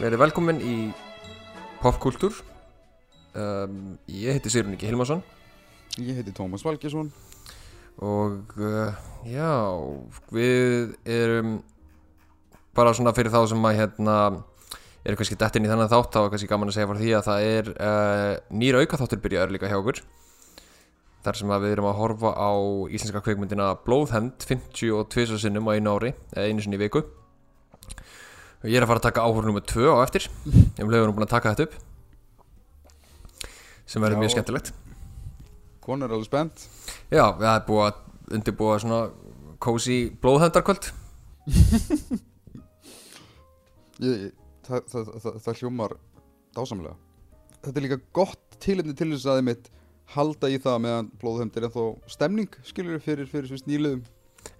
verið velkomin í Popkultúr. Um, Ég heiti Sigrun Ingi Hilmarsson. Ég heiti Tómas Valgesson og uh, já, við erum bara svona fyrir þá sem að hérna eru kannski dettin í þennan þátt þá er kannski gaman að segja frá því að það er uh, nýra aukaþáttur byrjaður líka hjá okkur. Þar sem við erum að horfa á íslenska kveikmyndina Blóðhend 52 sinnum á einu ári eða einu sinni í viku og ég er að fara að taka áhör nummer 2 á eftir. Ég um leiður nú búin að taka þetta upp. Sem verður mjög skemmtilegt. Kon er alveg spennt. Já, það er búið að undirbúa svona cozy blóðhendarkvöld ég, það, það, það, það hljómar dásamlega. Þetta er líka gott tilefni til þess að þið mitt halda í það meðan blóðhemd er ennþá stemning skilur fyrir, fyrir svist nýliðum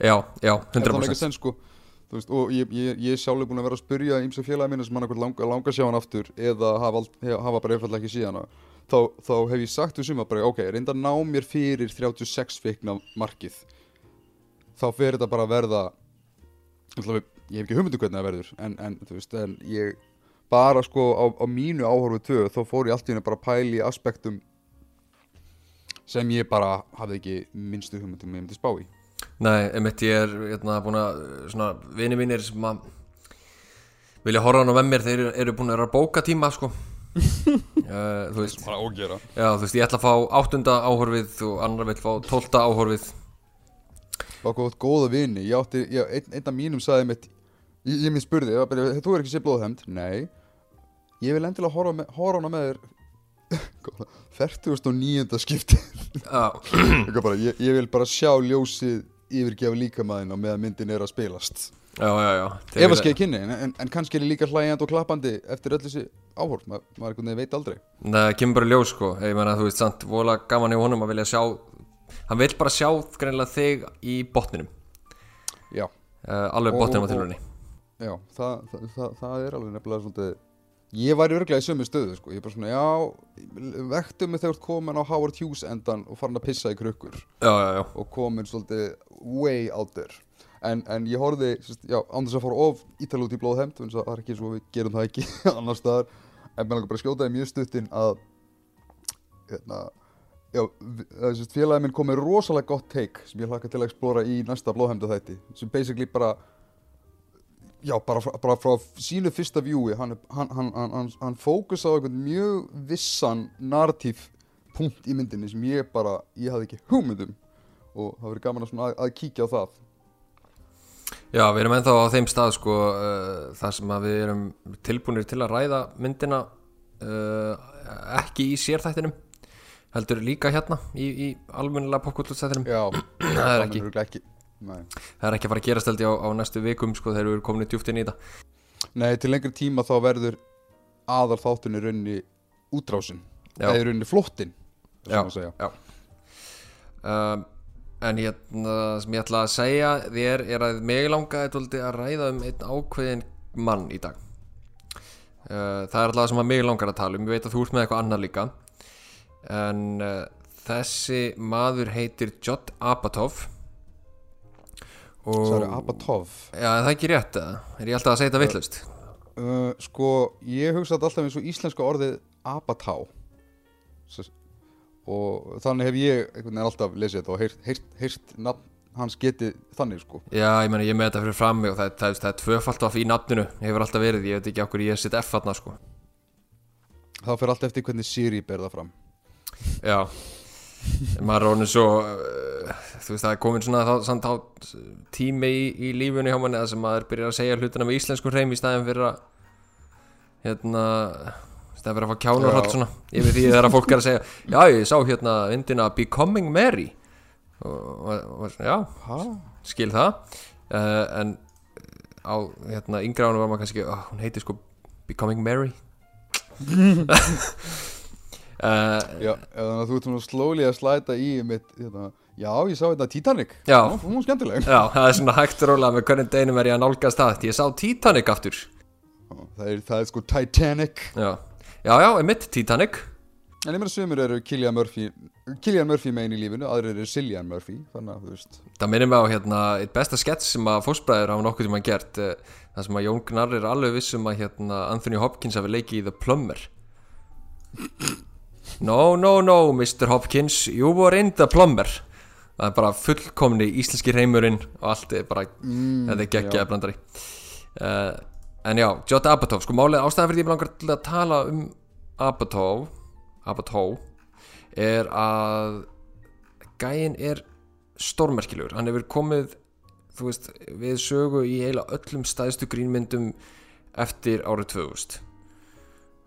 Já, já, Er það ekki 100% senn sko veist, og ég, ég, ég er sjálfur búin að vera að spurja ímsa félagi mínu sem hann eitthvað langa, langa að sjá hann aftur eða hafa, he- hafa bara einfallega ekki síðan þá, þá hef ég sagt við suma bara ok, reynda að ná mér fyrir 36 vikna markið. Þá fer þetta bara að verða ætla, ég hef ekki hugmyndu hvernig það verður en, en veist, en ég bara sko á, á mínu áhorfu töð þá fór ég allt í henni bara að pæla í aspektum sem ég bara hafði ekki minnstu hugmyndum ég myndi spá í Nei, einmitt ég er hérna, búin að svona vini mínir sem að vilja horfa hann á með mér þeir eru, eru búin að vera að bóka tíma sko. Uh, Þú veist. Bara ógera Já, þú veist, ég ætla að fá áttunda áhorfið og annar vill fá tólta áhorfið. Og gott góða vini. Ég átti, ég, einn, einn af mínum sagði mitt ég, ég minn spurði, ég var bara, þú er ekki sér blóðhemd? Nei, ég vil endilega horfa, horfa hana með þér. 49. skipti Já, bara, ég, ég vil bara sjá ljósið yfirgefa líkamæðin og meðan myndin er að spilast. Já, já, já. Ef að skeið kynni, en, en, en kannski er ég líka hlægjandi og klappandi eftir öll þessi áhorf. Ma, maður veit aldrei. Nei, það kemur bara ljós sko. Ég meina, þú veist, samt, vola gaman í honum að vilja sjá Hann vill bara sjá greinilega þig í botninum. Já, uh, Alveg botninum á tilhörni já, það, það, það, það er alveg nefnilega svolítið ég væri örglega í sömu stöðu sko. ég er bara svona, já vektu mig þegar komin á Howard Hughes endan og farin að pissa í krukkur. Já, já, já. Og komin svolítið way out there. En, en ég sérst, já, þess að fara of ítal út í blóðhemd, þannig að það er ekki svo við gerum það ekki annar staðar. En mér langar bara að skjóta því mjög stuttin að hérna já, vi- það er sérst, félagi minn kom með rosalega gott take sem ég hlakka til að explora í næsta blóðhemdu þætti, sem basically bara já, bara, bara frá sínu fyrsta vjúi, hann, hann, hann, hann, fókus á einhvern mjög vissan narratív punkt í myndinni sem ég bara, ég hafði ekki hugmyndum og það verið gaman að, að, að kíkja á það Já, við erum ennþá á þeim stað sko uh, þar sem að við erum tilbúinir til að ræða myndina uh, ekki í sérþættinum heldur líka hérna í, í almennilega popkultúrstættinum Já, Það er ekki. ekki. Nei. Það er ekki að fara að gerast held ég á, á næstu vikum sko þegar við erum komin í djúpt inn í þetta. Nei, til lengri tíma þá verður aðal þáttunni raunni útrásin eða í raunni flottin Já. já. um, En hérna sem ég ætla að segja þér er að mig tóldi að ræða um einn ákveðin mann í dag. Uh, Það er alltaf sem að mig langar að tala um. Ég veit að þú ert með eitthvað annað líka. En uh, þessi maður heitir Jod Apatow Og Særi Abatov. Já, er það ekki rétt eða? Er ég alltaf að segja þetta vittlust? uh, Sko, ég hugsa alltaf eins og íslenska orðið Abatá og þannig hef ég einhvern veginn alltaf lesið þetta og heyrt, heyrt, heyrt nafn hans getið þannig sko. Já, ég meina ég með þetta fyrir fram mig og það, það, það, er tvöfalt af í nafninu Hefur alltaf verið, ég veit ekki okkur ég sitt F þarna sko. Það fer allt eftir hvernig Siri ber það fram. Já maður er orðin svo uh, þú veist það er komin svona þá, samt á tími í, í lífunni hjá manni þar sem maður byrjar að segja hlutina með íslenskum hreim í staðin fyrir að hérna staðin fyrir að fá kjánu og hratt svona yfir því þegar fólk er að segja já ég sá hérna vindina Becoming Mary. Og, og, svona, já Hæ? skil það. Uh, en á hérna yngra ánum var maður kannski oh, hún heitir sko Becoming Mary uh, Já, þannig að þú ert svona slowly að slæta í mitt, hérna, já, ég sá þetta Titanic. Já. hún var skemmtileg. Já, það er svona hægt rólega með hvernig deginum er ég að nálgast það. Ég sá Titanic aftur. Það er, það er sko Titanic. Já, já, já, emitt Titanic. En ég meina sumir eru Killian Murphy Killian Murphy megin í lífinu, aðrir eru Cillian Murphy Þannig að þú veist. Það minnir mig á hérna eitt besta skets sem að fósbræður hafa nokkuð að gert eh, það sem að Jón Gnarr er alveg vissum að hérna Anthony Hopkins hafi leikið í The Plumber No, no, no, Mr. Hopkins. You were in The Plumber. Það er bara fullkomni íslenski reymurinn og allt er bara, mm, þetta er geggjaði blandari uh, En já, Judd Apatow, sko málið ástæða fyrir því ég langar til að tala um Apatow Apatow er að gæinn er stórmerkilegur. Hann hefur komið þú veist, við sögu í heila öllum stæðstu grínmyndum eftir árið 2000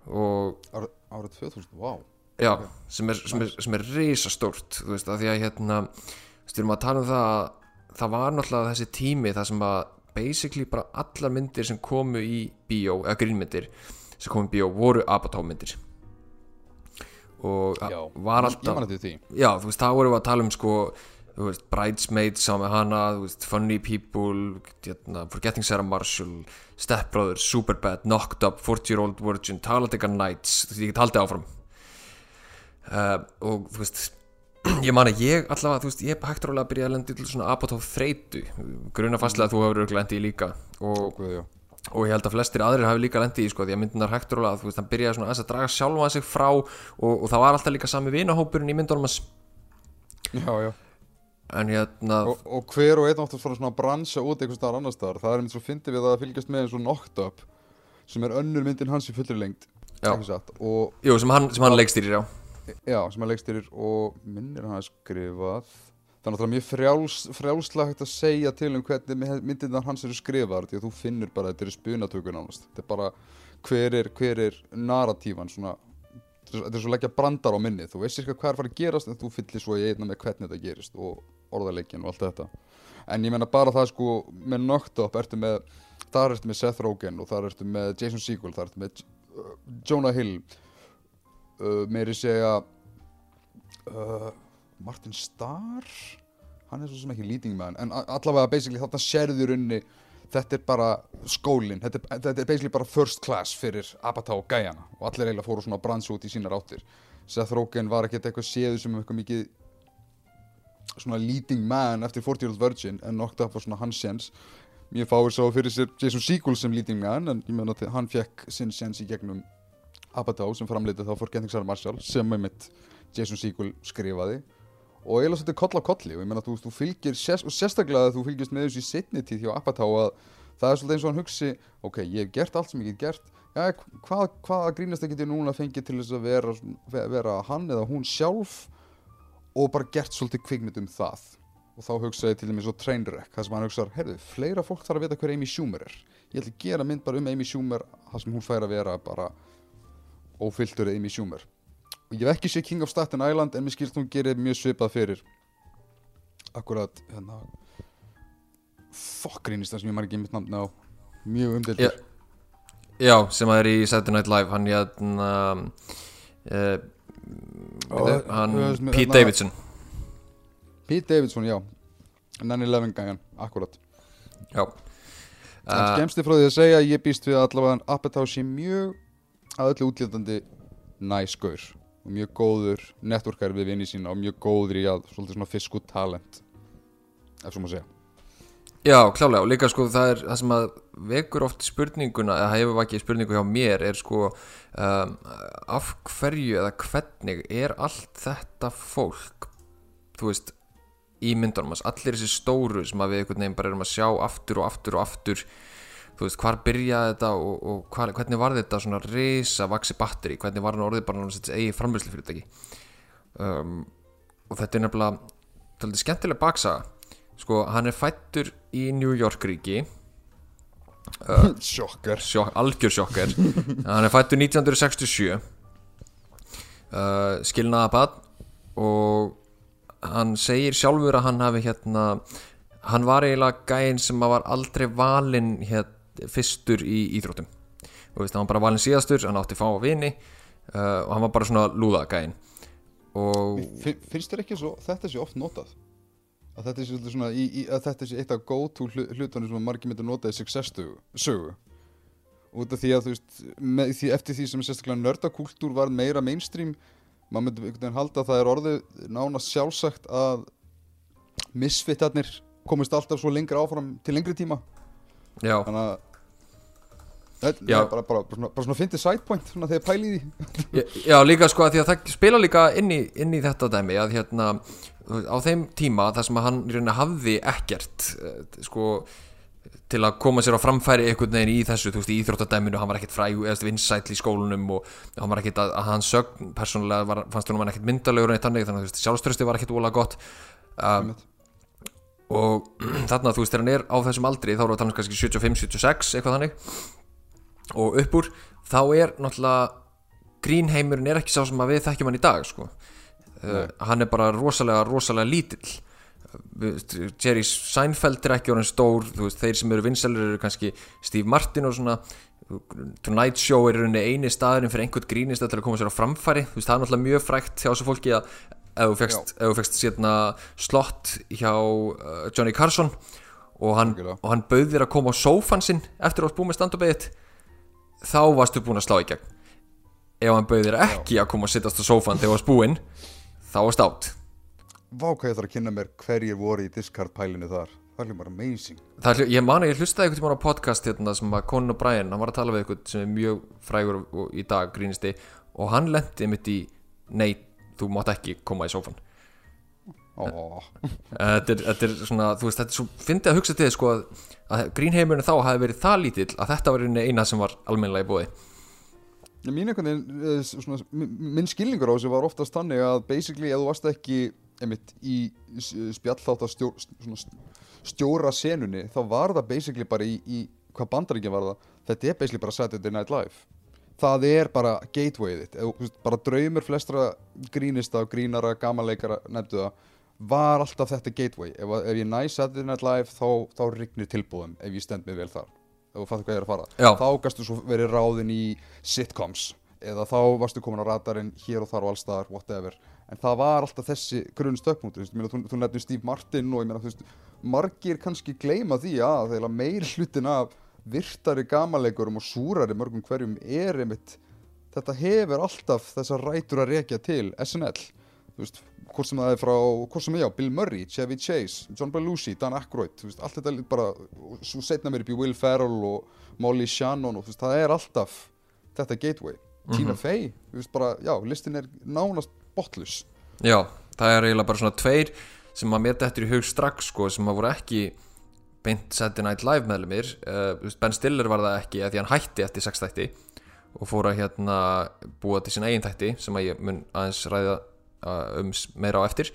og Árið, árið 2000, wow já, sem er, sem er, sem er risa stórt þú veist, að því að hérna við erum að tala um það að það var náttúrulega þessi tími þar sem að basically bara allar myndir sem komu í bíó, eða grínmyndir sem komu í bíó voru Apatow myndir og Já, var alltaf já, þú veist, þá vorum við að tala um sko, þú veist, Bridesmaids sá með hana, þú veist, Funny People hérna, Forgetting Sarah Marshall Step Brothers, Superbad, Knocked Up 40 Year Old Virgin, Talladega Nights þú veist, ég get haldið áfram uh, og þú veist ég man að ég allavega, þú veist, ég er hægt rálega að byrja að lendi til svona Apatow þreytu. Gruna fastlega að þú hefur örugglega lendið í líka. Og og ég held að flestir aðrir hafi líka lendið í sko, því að myndunar hægtur og að þú veist, hann byrjaði svona aðeins að draga sjálfa sig frá og, og það var alltaf líka sami vinahópurinn í myndunum hans já, já. En hérna, og, og hver og einn átt að fara svona að bransa út einhvers staðar annar staðar. Það er mynd svo fyndið við að fylgjast með eins og Knocked Up sem er önnur myndin hans í fullri og jú, sem hann, sem hann leikstýrir já já, sem að leikstyrir og minnir hann að skrifað. Það er náttúrulega mjög frjáls, frjálslagt að segja til um hvernig myndirnar hans eru skrifaðar því að þú finnur bara þetta eru spunatökur nánast. Þetta er bara hver er, hver er narratífan svona þetta er svo leggja brandar á minni þú veist ekki hvað er fara að gerast en þú fyllir svo í einna með hvernig þetta gerist og orðaleikin og allt þetta. En ég menna bara það sko með Up ertu með þar ertu með Seth Rogen og þar ertu með Jason Segel þar ertu með uh, Jonah Hill uh, meiri segja uh, Martin Starr hann er svo sem ekki leading man en allavega basically þarna sérður unni þetta er bara skólinn þetta, þetta er basically bara first class fyrir Apatow og gæjana og allir eiginlega fóru svona að bransa út í sínar áttir. Seth Rogen var ekkert eitthvað séðu sem eitthvað mikið svona leading man eftir 40 Year Old Virgin en Up var svona hans séns. Mér fáir sá fyrir sér Jason Segel sem leading man en ég meina að hann fekk sinn séns í gegnum Apatow sem framleitið þá Forgetting Sarah Marshall sem einmitt Jason Segel skrifaði. Og eiginlega svolítið koll á kolli og ég meina þú, þú fylgir sérst, og sérstaklega að þú fylgist með þessu í setni tíð hjá Apatow að það er svolítið eins og hann hugsi ok, ég hef gert allt sem ég get gert. Ja, hvað, hvað grínast það getið núna fengið til þess að vera, vera hann eða hún sjálf? Og bara gert svolítið kvikmynd um það. Og þá hugsaði til dæmis svo Trainwreck það sem hann hugsaði, heyrðu, fleira fólk þarf að vita hver Amy Schumer er. Ég ætla að gera mynd bara um Amy Schumer það sem hún fær að vera bara ófylltur Amy Schumer. Ég hef ekki séð King of Staten Island en mér skilst hún gerir mjög svipað fyrir. Akkurat hérna fokkrínist sem ég ekki mitt namn á. Mjög umdeldur Já. já, sem að er í Saturday Night Live. Hann hérna uh, Ó, hann Pete hérna- Davidson. Pete Davidson, já. 9-11 gangan, akkurat. Já. En uh, skemmsti frá því að segja að ég býst við að allavega að Apatow sé mjög að öllu útlítandi næskur og mjög góður networkar við vinni sína og mjög góður í að svolítið svona fisku talent ef svo má segja. Já, klálega og líka sko það er það sem að vekur oft spurninguna eða hefur vakið spurningu hjá mér er sko um, af hverju eða hvernig er allt þetta fólk þú veist í myndunum allir þessi stóru sem að við einhvern veginn bara erum að sjá aftur og aftur og aftur þú veist, hvar byrjaði þetta og, og hvar, hvernig var þetta svona risa vaksi batteri, hvernig var hann orðið bara náttúrulega eigi framlýslu fyrirtæki um, og þetta er nefnilega tólið skemmtileg baksaga. Sko, hann er fættur í New York ríki. Sjokkar. sjokk, algjör sjokkar. Hann er fættur 1967 uh, skilnaðabann og hann segir sjálfur að hann hafi hérna hann var eiginlega gæinn sem var aldrei valinn hér, fyrstur í íþróttum. Og veist, hann var bara valinn síðastur, hann átti fá að vini uh, og hann var bara svona lúða gæinn og Finnst þér ekki svo, þetta sé oft notað? Að þetta sé svona í, í, að þetta sé eitt af hlu- hlutunum sem margir myndir nota í success sögu, sögu út af því að þú veist með, því, eftir því sem sérstaklega nördakúltúr var meira mainstream maður myndi einhvern veginn halda að það er orðið nánast sjálfsagt að misfittarnir komist alltaf svo lengra áfram til lengri tíma. Já, þannig að Já. bara, bara, bara, svona, svona fyndið side point svona þegar pæli í því. Já, líka sko að því að það spila líka inn í, inn í þetta dæmi að hérna á þeim tíma þar sem hann í rauninni hafði ekkert eh, sko til að koma sér á framfæri einhvern veginn í þessu, þú veist, í íþróttadæminu hann var ekkert fræg, eða vinsætl í skólanum og hann var ekkert að, að hann sögn persónulega var, fannst hann ekkert myndalegur en þannig þannig að þú veist, sjálfströsti var ekkert ólega gott. Um, og þarna, þú veist, þegar hann er á þessum aldri þá erum við að tala um kannski 75-76 eitthvað þannig og upp úr þá er náttúrulega grínheimurinn er ekki sá sem að við þekkjum hann í dag sko. uh, hann er bara rosalega, rosalega lítill. Jerry Seinfeld er ekki orðin stór veist, þeir sem eru vinsælir eru kannski Steve Martin og svona. Tonight Show er eini staðurinn fyrir einhvern grínist að koma sér á framfæri. Veist, það er náttúrulega mjög frægt hjá þessu fólki að ef þú fegst, ef þú fegst slott hjá uh, Johnny Carson og hann, hann bauð þér að koma á sófan sinn eftir að þú varst búið með stand-up-eðitt þá varstu búin að slá í gegn. Ef hann bauð þér ekki að koma að sittast á sófan þegar þú varst búinn þá varst átt Vá hvað ég þarf að kynna mér hverjir voru í discard pælinu þar. Það er bara amazing. Það er, ég man að ég hlustaði einhvern tímann á podcast hérna, sem að Conan O'Brien, hann var að tala við einhvern sem er mjög frægur í dag grínisti og hann lendi mitt í nei, þú mátt ekki koma í sófan þetta er, þetta er svona, þú veist, þetta er svo fyndið að hugsa til sko að, að grínheimurinn þá hafi verið það lítill að þetta var eina sem var almennlega í bóði mín eh, svona, mi- minn skilningur á þessu var oftast þannig að basically ef þú varst ekki einmitt í spjallþátt að stjó, svona, stjóra senunni þá var það basically bara í, í hvað bandaríkja var það, þetta er basically bara Saturday Night Live. Það er bara gatewayið þitt, bara draumur flestra grínista og grínara, gamanleikara nefndu það, var alltaf þetta gateway, ef, ef ég næ Saturday Night Live þá, þá rignir tilbúðum ef ég stend mig vel þar, ef þú fattu hvað ég er að fara. Já. þá gastu svo verið ráðin í sitcoms eða þá varstu komin á radarinn hér og þar og allstaðar, whatever. En það var alltaf þessi grunn stökkmútur þú, þú, þú nefnir Steve Martin og ég meina veist margir kannski gleyma því að þegar meir hlutin af virtari gamanleikurum og súrari mörgum hverjum er einmitt þetta hefur alltaf þessar rætur að rekja til SNL veist, hvort sem það er frá, hvort sem já, Bill Murray, Chevy Chase, John Belushi, Dan Aykroyd, þú veist, allt þetta er bara, svo setna mér upp í Will Ferrell og Molly Shannon og þú veist, það er alltaf þetta gateway. Tina Fey, þú veist, bara, já, listin er nánast botlus. Já, það er eiginlega bara svona tveir sem að mér dettur í hug strax sko, sem að voru ekki beint Saturday Night Live meðlumir uh, Ben Stiller var það ekki því hann hætti eftir sex þætti og fór að hérna búa til sín eigin þætti sem að ég mun aðeins ræða um meira á eftir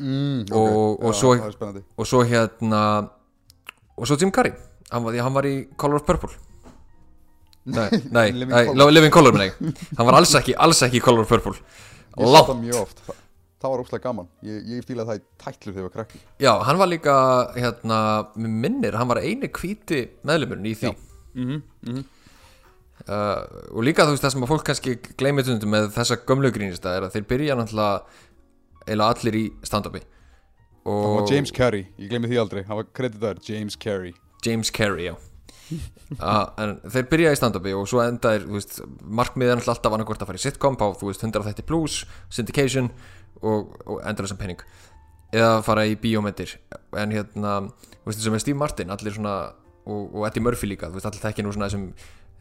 Mm, Og- og svo- spennandi. og svo hérna og svo Jim Carrey hann var, hann var í Color of Purple Nei, nei, Living nei Colour. Living Color ég Hann var alls ekki, alls ekki í Color of Purple Ég sá það mjög oft. Það, það var úrslega gaman. Ég, ég fílaði það í tætlur þegar ég var krakki. Já, hann var líka, hérna, minnir, hann var eini hvíti meðlumurinn í því Mm -hmm. Uh, Og líka þú veist það sem að fólk kannski gleymið tundum með þessa gömlu grínista er að þeir byrja náttúrulega eiginlega allir í stand-upi. Og var James Carey, ég gleymi því aldrei. Það var kreditaður James Carey. James Carey, já. Uh, En þeir byrja í stand-upi og svo endaðir, þú veist, er náttúrulega alltaf annarkvort að fara í sitcom á, þú veist, 100 þætti plus, syndication og, og endur þessum penning eða fara í bíómyndir. En hérna, þú veist, sem er Steve Martin allir svona, og, og Eddie Murphy líka þú veist, allir þekki nú svona þessum,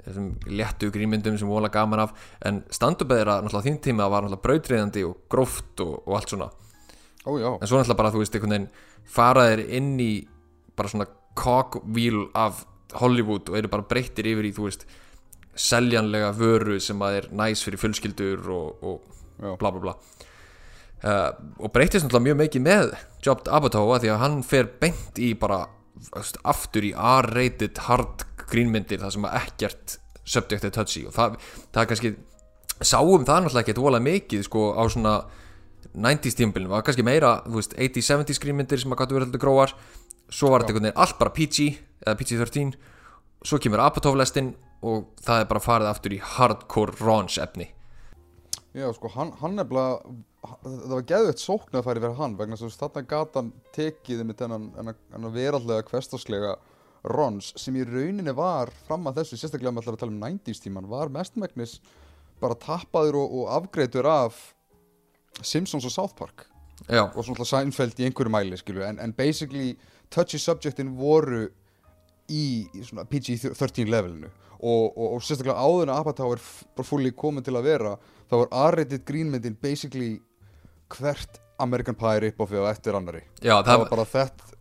þessum léttu grínmyndum sem vola gaman af. En stand-upið er að náttúrulega þín tíma var náttúrulega brautriðandi og gróft og, og allt svona. Já, en svo náttúrulega bara, þú veist, einhvern veginn fara þeir inn í bara svona cogwheel af Hollywood og eru bara breyttir yfir í, þú veist seljanlega vöru sem að er næs fyrir fjölskyldur og, og bla bla bla. Uh, og breytist náttúrulega mjög mikið með Job Apatow að því að hann fer beint í bara aftur í R-rated hard grínmyndir það sem að ekkert subject er touchy og það, það er kannski sáum það náttúrulega ekki vola mikið sko á svona 90s tímbilin var kannski meira, þú veist, 80s-70s grínmyndir sem að gætu verið heldur gróar. Svo var þetta einhvern veginn allt bara PG eða PG-13 svo kemur Apatow-lestin og það er bara farið aftur í hardcore raunch efni. Já, sko, hann, hann nefnilega, það var geðveitt sóknarfæri fyrir hann vegna þess að þarna gata tekið með þennan veraldlega kvestaslega rons sem í rauninni var fram að þessu, sérstaklega með allar að tala um 90s tíman, var mestmægnis bara tappaður og, og afgreitur af Simpsons og South Park. Já, og svona Seinfeld í einhverju mæli skilur en, en basically touchy subjectin voru í, svona PG-13 levelinu. Og, og, og sérstaklega áður en Apatow er bara fulli komin til að vera þá var R-rated grínmyndin basically hvert American Pie rip-offið á eftir annari já það það, var bara þetta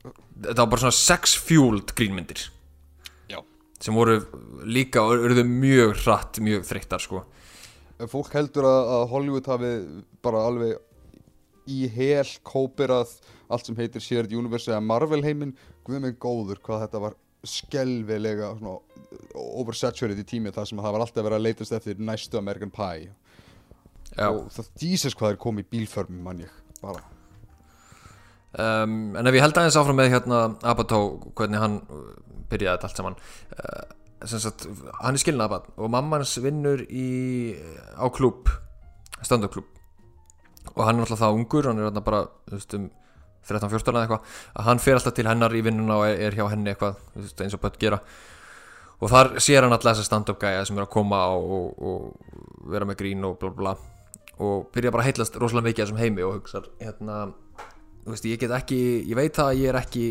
þetta var bara svona sex-fueled grínmyndir. Já. sem voru líka og eruðu mjög hratt, mjög þreyttar sko. Fólk heldur að, að Hollywood hafi bara alveg í hel kóperað allt sem heitir Shared Universe eða Marvel heiminn. Guð mig góður hvað þetta var skelvilega oversaturated tími þar sem það var alltaf verið að leitast eftir næstu American Pie. Já. og það dísast hvað er komið í bílförmum mann ég bara. Um, en ef ég held aðeins áfram með hérna Abató, hvernig hann uh, byrjaði þetta allt saman uh, sagt, hann er skilin Abat og mamma hans vinnur í, á klúb stand-up klúb og hann er alltaf það ungur, hann er þarna bara þú veist, um 13-14 eða eitthvað að hann fer alltaf til hennar í vinnuna og er, hjá henni eitthvað eins og börn gera. Og þar sér hann alltaf þessa stand-up gæja sem er að koma og, og, vera með grín og bla bla og byrja bara að heitlast rosalega mikið þessum heimi og hugsa hérna þú veist, ég get ekki, ég veit það að ég er ekki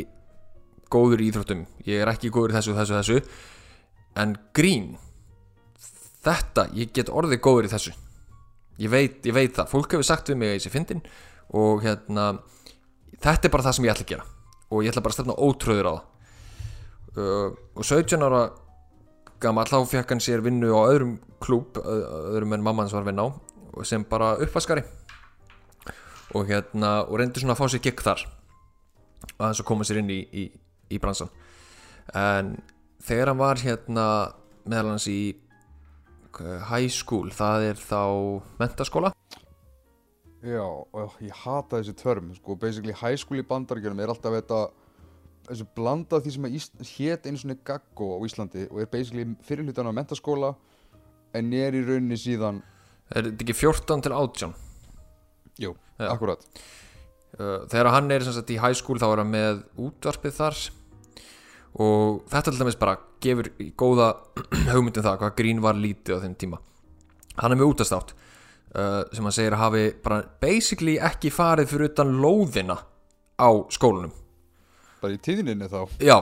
góður í íþróttum. Ég er ekki góður í þessu, þessu, þessu. En grín þetta, ég get orðið góður í þessu. Ég veit, ég veit það, fólk hefur sagt við mig að ég sé fyndin og hérna þetta er bara það sem ég ætla að gera. Og ég ætla bara að stefna ótröður á það. Uh, og 17 ára gammal þá fekk hann sér vinnu á öðrum klúb, öðrum en mamma hans var að vinna á sem bara uppvaskari. Og hérna og reyndi svona að fá sér gigg þar og aðeins að koma sér inn í, í, í bransan. En þegar hann var hérna meðal hans í eh, high school, það er þá mentaskóla já, ég hata þessi törm sko, basically high school í bandaríkjunum er alltaf þetta þessu blanda af því sem að Ís- hét einu svona gaggo á Íslandi og er basically fyrirlutan á mentaskóla en er í rauninni síðan er þetta ekki 14 til 18 jú, Já. akkurat. Uh, þegar hann er sagt í high school þá er hann með útvarpið þar. Og þetta til dæmis bara gefur í góða hugmyndum það hvað grín var lítið á þeim tíma. Hann er með útastátt uh, sem hann segir að hafi bara basically ekki farið fyrir utan lóðina á skólanum. Bara í tíðinni þá, já,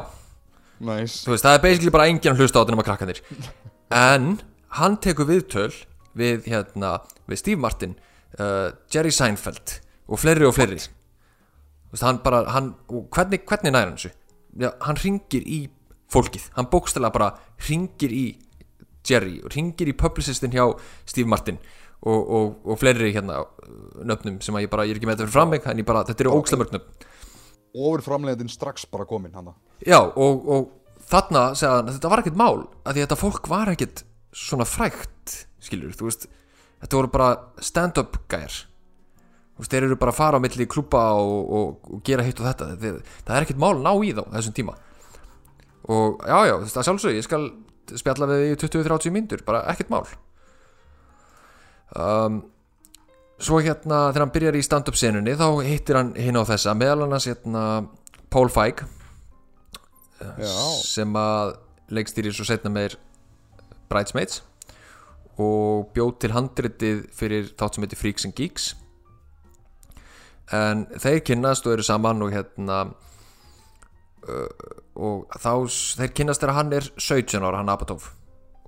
nice. Veist, það er basically bara enginn að hlusta á þetta nema krakkanir en hann tekur viðtöl við hérna, við Steve Martin uh, Jerry Seinfeld og fleiri og fleiri. Þú veist, hann bara, hann, og hvernig, hvernig hann þessu? Já, hann ringir í fólkið, hann bókstælega bara ringir í Jerry og ringir í publicistin hjá Steve Martin og, og, og fleiri hérna nöfnum sem ég bara, ég er ekki með þetta fyrir fram mig en ég bara, þetta eru ókslega mörg nöfn. Ofur framleiðin strax bara komin hana Já, og, og þarna hann að þetta var ekkert mál að því að þetta fólk var ekkert svona frægt skilur, þú veist þetta voru bara stand-up gæjar. Þú veist, þeir eru bara að fara á milli klúpa og, og, og gera hitt og þetta. Það, það er ekkert mál að ná í þá þessum tíma. Og já, já, þú veist, að sjálfsög ég skal spjalla við í 20-30 mínútur bara ekkert mál. Um, svo hérna þegar hann byrjar í stand-up senunni þá hittir hann hinn á þessa meðal annars hérna Paul Feig já, sem að leikstýrir svo setna meir Bridesmaids og bjóð til handritið fyrir þátt sem heitir Freaks and Geeks. En þeir kynnast og eru saman og hérna uh, og þá þeir kynnast þegar hann er 17 ára hann Apatow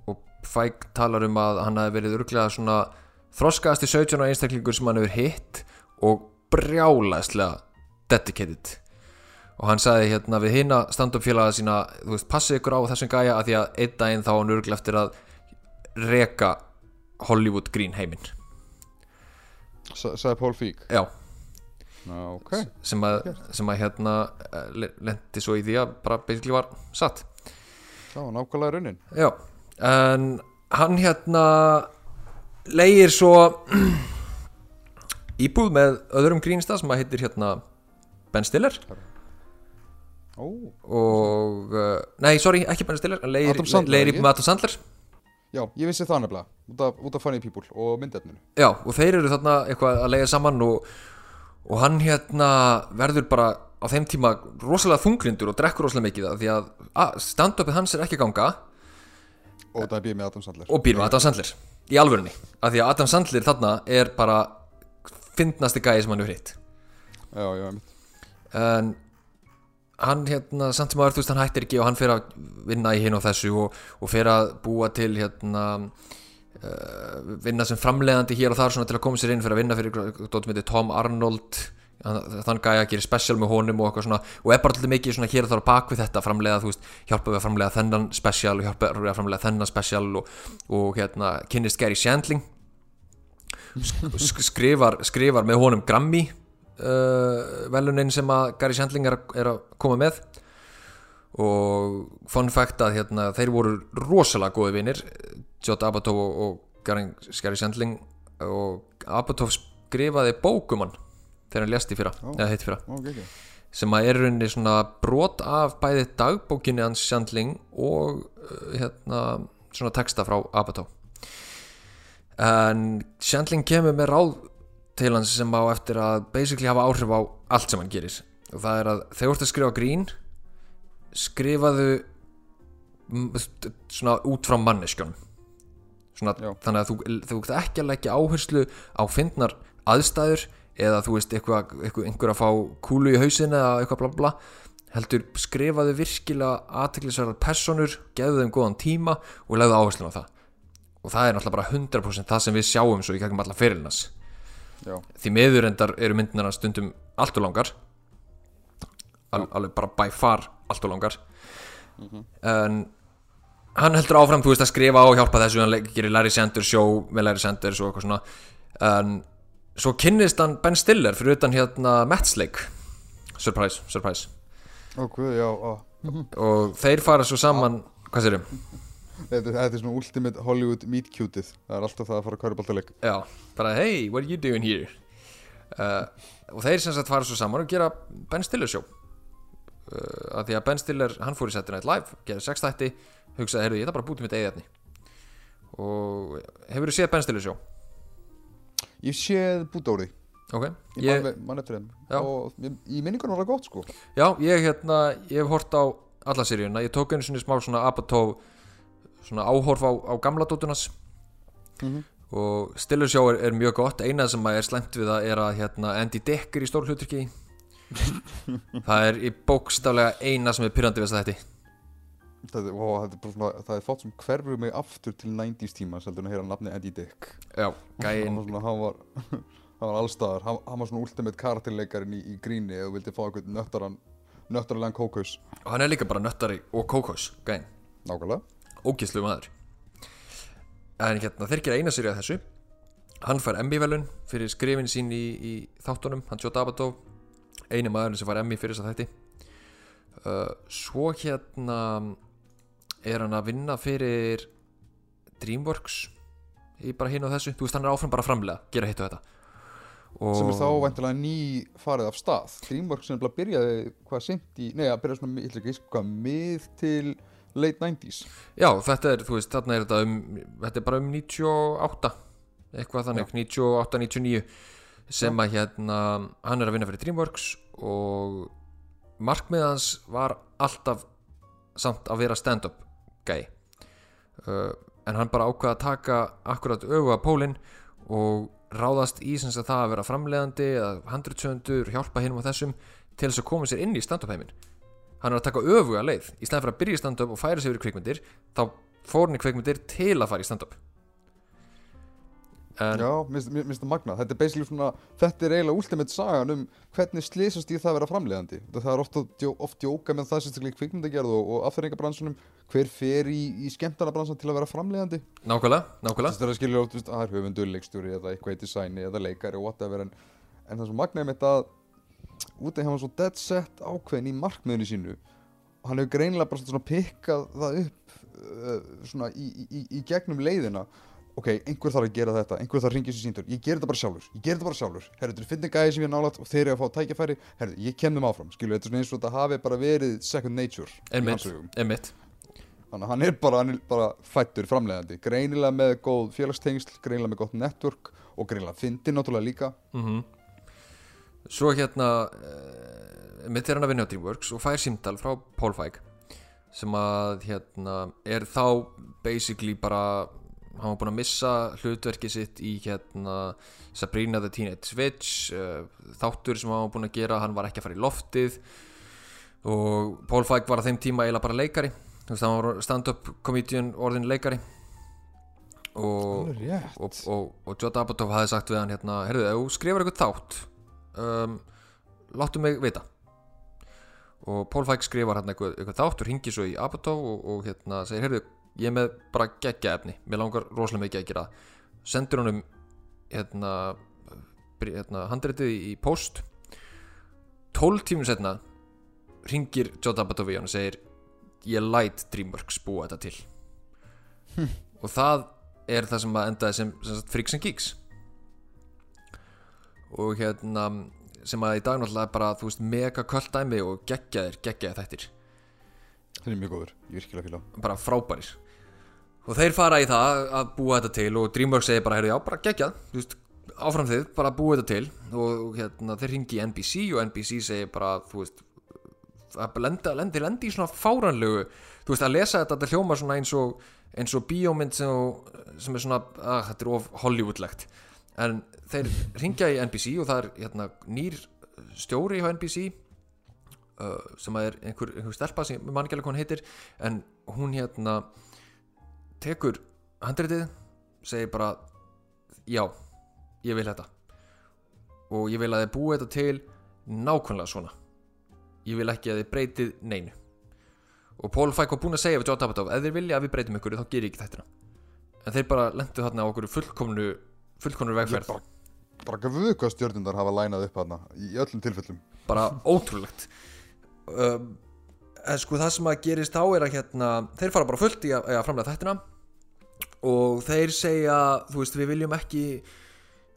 og Feig talar um að hann hafi verið örglega svona þroskaðasti 17 ára einstaklingur sem hann hefur hitt og brjálæslega dedicated. Og hann sagði hérna við hina stand-up félaga sína þú veist, passið ykkur á þessum gæja að því að einn daginn þá hann örglega eftir að reka Hollywood Green heiminn. Sagði Paul Feig? Já, já, ok, sem að, sem að hérna lendi svo í því að bara basically var satt. Já, nákvæmlega raunin já, en hann hérna leigir svo íbúð með öðrum grínstað sem að heitir hérna Ben Stiller. Ó, og, uh, nei, sorry, ekki Ben Stiller ekki? íbúð með Adam Sandler já, ég vissi það nefnilega út af, út af Funny People og myndefninu. Já, og þeir eru þarna eitthvað að lega saman og, og hann hérna verður bara á þeim tíma rosalega þunglindur og drekkur rosalega mikið af því að, að stand-upið hans er ekki ganga. Og það er býð með Adam Sandler. Og býr með Adam Sandler í alvörunni, af því að Adam Sandler þarna er bara fyndnasti gæði sem hann hefur hitt. Já, já, einmitt. En hann hérna samt sem aður þú veist hann hættir ekki og hann fyrir að vinna í hinn og þessu og, og fyrir að búa til hérna uh, vinna sem framleiðandi hér og þar svona til að koma sér inn fyrir að vinna fyrir við Tom Arnold þann gæja gerir special með honum og eitthvað svona og er bara alltaf mikið svona hér og þar bak við þetta framleiða þú veist hjálpa við að framleiða þennan special og hjálpa við að framleiða þennan special og, og hérna kynnist Gary Shandling sk sk skrifar, skrifar með honum Grammy uh, velunin sem að Gary Shandling er, er að koma með. Og fun fact að hérna, þeir voru rosalega góði vinir Jot Apatow og, og Gary, Shandling. Og Apatow skrifaði bókumann þegar hann lést í fyrra, Ó. eða hitt fyrra. Ok, ok. Sem að er rauninni svona brot af bæði dagbókinni hans Shandling og uh, hérna svona texta frá Apatow. En Shandling kemur með ráð til hans sem á eftir að basically hafa áhrif á allt sem hann gerir. Og það er að þegar þú ert að skrifa grín skrifaðu svona út frá manneskjón svona, Já. þannig að þú, þú ert ekki að leggja áherslu á fyndnar aðstæður eða þú veist eitthvað, eitthvað einhver að fá kúlu í hausin eða eitthvað bla bla heldur skrifaðu virkilega aðteklisverðar personur, gefðu þeim góðan tíma og legðu áherslu á það. Og það er náttúrulega bara 100% það sem við sjáum svo í gegnum alla fyrirlinas Já, því meður endar eru myndirna stundum allt og langar. Al, alveg bara by far allt og langar. En hann heldur áfram þú veist að skrifa og hjálpa þessu hann gerir Larry Sanders show með Larry Sanders og eitthvað svona. En svo kynnist hann Ben Stiller fyrir utan hérna Metslake surprise, surprise. Ok, já, á og þeir fara svo saman hvað sérum? Þetta, er svona ultimate Hollywood meet cutið Það er alltaf það að fara að kærubaltaleg Já, bara hey, what are you doing here? Uh, og þeir sem sagt fara svo saman og gera Ben Stiller show. Uh, að því að Ben Stiller, hann fór í Saturday Night Live gerði sex þætti, hugsaði, heyrðu, ég ætla bara að búti mitt eigið efni. Og hefur þú séð Ben Stiller show? Ég séð búdóri. Ok, Ég ég, ég, í minningunum var það gott sko. Já, ég hérna ég hef hort á alla seríuna, ég tók einu sinni smá svona Apatow svona áhorf á, á gamla dótunas Mhm. og Stiller show er, er mjög gott. Einað sem er slæmt við það er að hérna, Andy Dick er í stór hluturki það er í bókstaflega eina sem er pyrrandi við þetta þetta, ó, þetta er svona, það er fátt sem hverfur mig aftur til 90s tíma seldur að heyra nafni Eddie Dick já, gæinn. Hann var, hann var allstaðar hann, hann var svona ultimate karakterleikarinn í, í gríni eða vildi fá eitthvað nöttaran nöttaralega kókus og hann er líka bara nöttari og kókós gæinn, nákvæmlega ógislu maður. En hérna þeir gera eina séri að þessu. Hann fær Emmy-velun fyrir skrifin sín í, í þáttunum, hann Joe Dabatow eini maðurinn sem fær Emmy fyrir þess að þætti. Uh, svo hérna er hann að vinna fyrir Dreamworks í bara hinn og þessu, þú veist hann er áfram bara að framlega gera hitt og þetta. Og sem er þá væntilega ný farið af stað. Dreamworks sem bara byrjaði hvað sent í, nei að byrja svona, ég ætla ekki að hvað mið til late 90s Já, þetta er, þú veist, þarna er þetta um þetta er bara um 98 eitthvað þannig, 98, 99 sem að hérna hann er að vinna fyrir Dreamworks og markmið hans var alltaf samt að vera stand-up gæi uh, en hann bara ákvaða að taka akkurat að pólinn og ráðast í sem sagt það að vera framleiðandi eða handrutsöndur, hjálpa hinum á þessum til þess að koma sér inn í stand-up heiminn hann er að taka öfuga leið. Í stæðan fyrir að byrja í stand-up og færa sig yfir kvikmyndir þá fór hann í kvikmyndir til að fara í stand-up. En Já, mér finnst það magnað. Þetta er basically svona, þetta er eiginlega ultimate sagan um hvernig slýsast í það að vera framleiðandi. Það er oft, oft jóka með það í kvikmyndagerð og, og afþreyingabransunum hver fer í, í skemmtarnabransan til að vera framleiðandi? Nákvæmlega, nákvæmlega. Þess að skilur oft, þú veist, að það er höfundur, leikstjóri eða eitthvað í designi eða leikari og whatever en, en það er svo magnaði þetta að út af hann var svo dead set ákveðin í markmiðinu sínu. Og hann hefur greinilega bara svona pikkað það upp uh, svona í, í, í, í gegnum leiðina. Ok, einhver þarf að gera þetta, einhver þarf að ringja sér síntur ég ger þetta bara sjálfur, ég ger þetta bara sjálfur. Herru, þetta er finnin gæði sem ég er nálægt og þeir eru að fá tækifæri. Herru, ég kem þeim áfram, skilur, þetta er svona eins og þetta hafi bara verið second nature einmitt Þannig að hann er bara, hann er bara fættur framleiðandi. Greinilega með góð félagstengsl Greinilega með gott network Og greinilega fyndi náttúrulega líka. Mm svo hérna uh, mitt er hann að vinna á Dreamworks og fær símtal frá Paul Feig sem að hérna er þá basically bara hann var búinn að missa hlutverki sitt í hérna Sabrina the Teenage Witch uh, þáttur sem hann var búinn að gera hann var ekki að fara í loftið og Paul Feig var á þeim tíma eiginlega bara leikari. Þú veist, hann var stand-up comedian orðin leikari. Og og, og, og Judd Apatow hafði sagt við hann hérna, þú skrifar eitthvað þátt um, láttu mig vita. Og Paul Feig skrifar hérna eitthvað, eitthvað þátt og ringir svo í Apatow og, og hérna segir, heyrðu, ég er með bara geggja efni, mér langar rosalega mikið að gera það." sendir honum hérna, hérna handritið í post 12 tímur setna ringir Judd Apatow í hann og segir ég læt Dreamworks búa þetta til. Og það er það sem að endaði sem, sem sagt, Freaks and Geeks og hérna sem að í dag náttúrulega er bara þú veist mega köld dæmi og geggjaðir geggjaðir þættir. Það er mjög góður, ég virkilega fíla bara frábærir. Og þeir fara í það að búa þetta til og Dreamworks segir bara, heyrðu já, bara geggjað þú veist, áfram þið, bara búa þetta til. Og hérna, þeir ringi í NBC og NBC segir bara, þú veist að lenda, lendi, lendi í svona fáranlegu þú veist, að lesa þetta, þetta hljóma svona eins og eins og bíómynd sem, sem er svona, að, þetta er of Hollywoodlegt. En þeir ringja í NBC og það er hérna, nýr stjóri hjá NBC uh, sem er einhver, einhver stelpa sem mann ekki alveg hvað hún heitir en hún hérna tekur handritið segir bara já, ég vil þetta. Og ég vil að þið búið þetta til nákvæmlega svona. Ég vil ekki að þið breytið neinu. Og Feig var búinn að segja við John Apatow ef þeir vilja að við breytum ykkur þá ger ég ekki þættina en þeir bara lendu þarna á okkur fullkomnu fullkomnu vegferð. Bara, bara gafðu hvað stjórnundar hafa lænað upp hana í öllum tilfellum. Bara ótrúlegt. Um, en sko það sem að gerist þá er að hérna þeir fara bara fullt í að, að framlega þættina og þeir segja þú veist við viljum ekki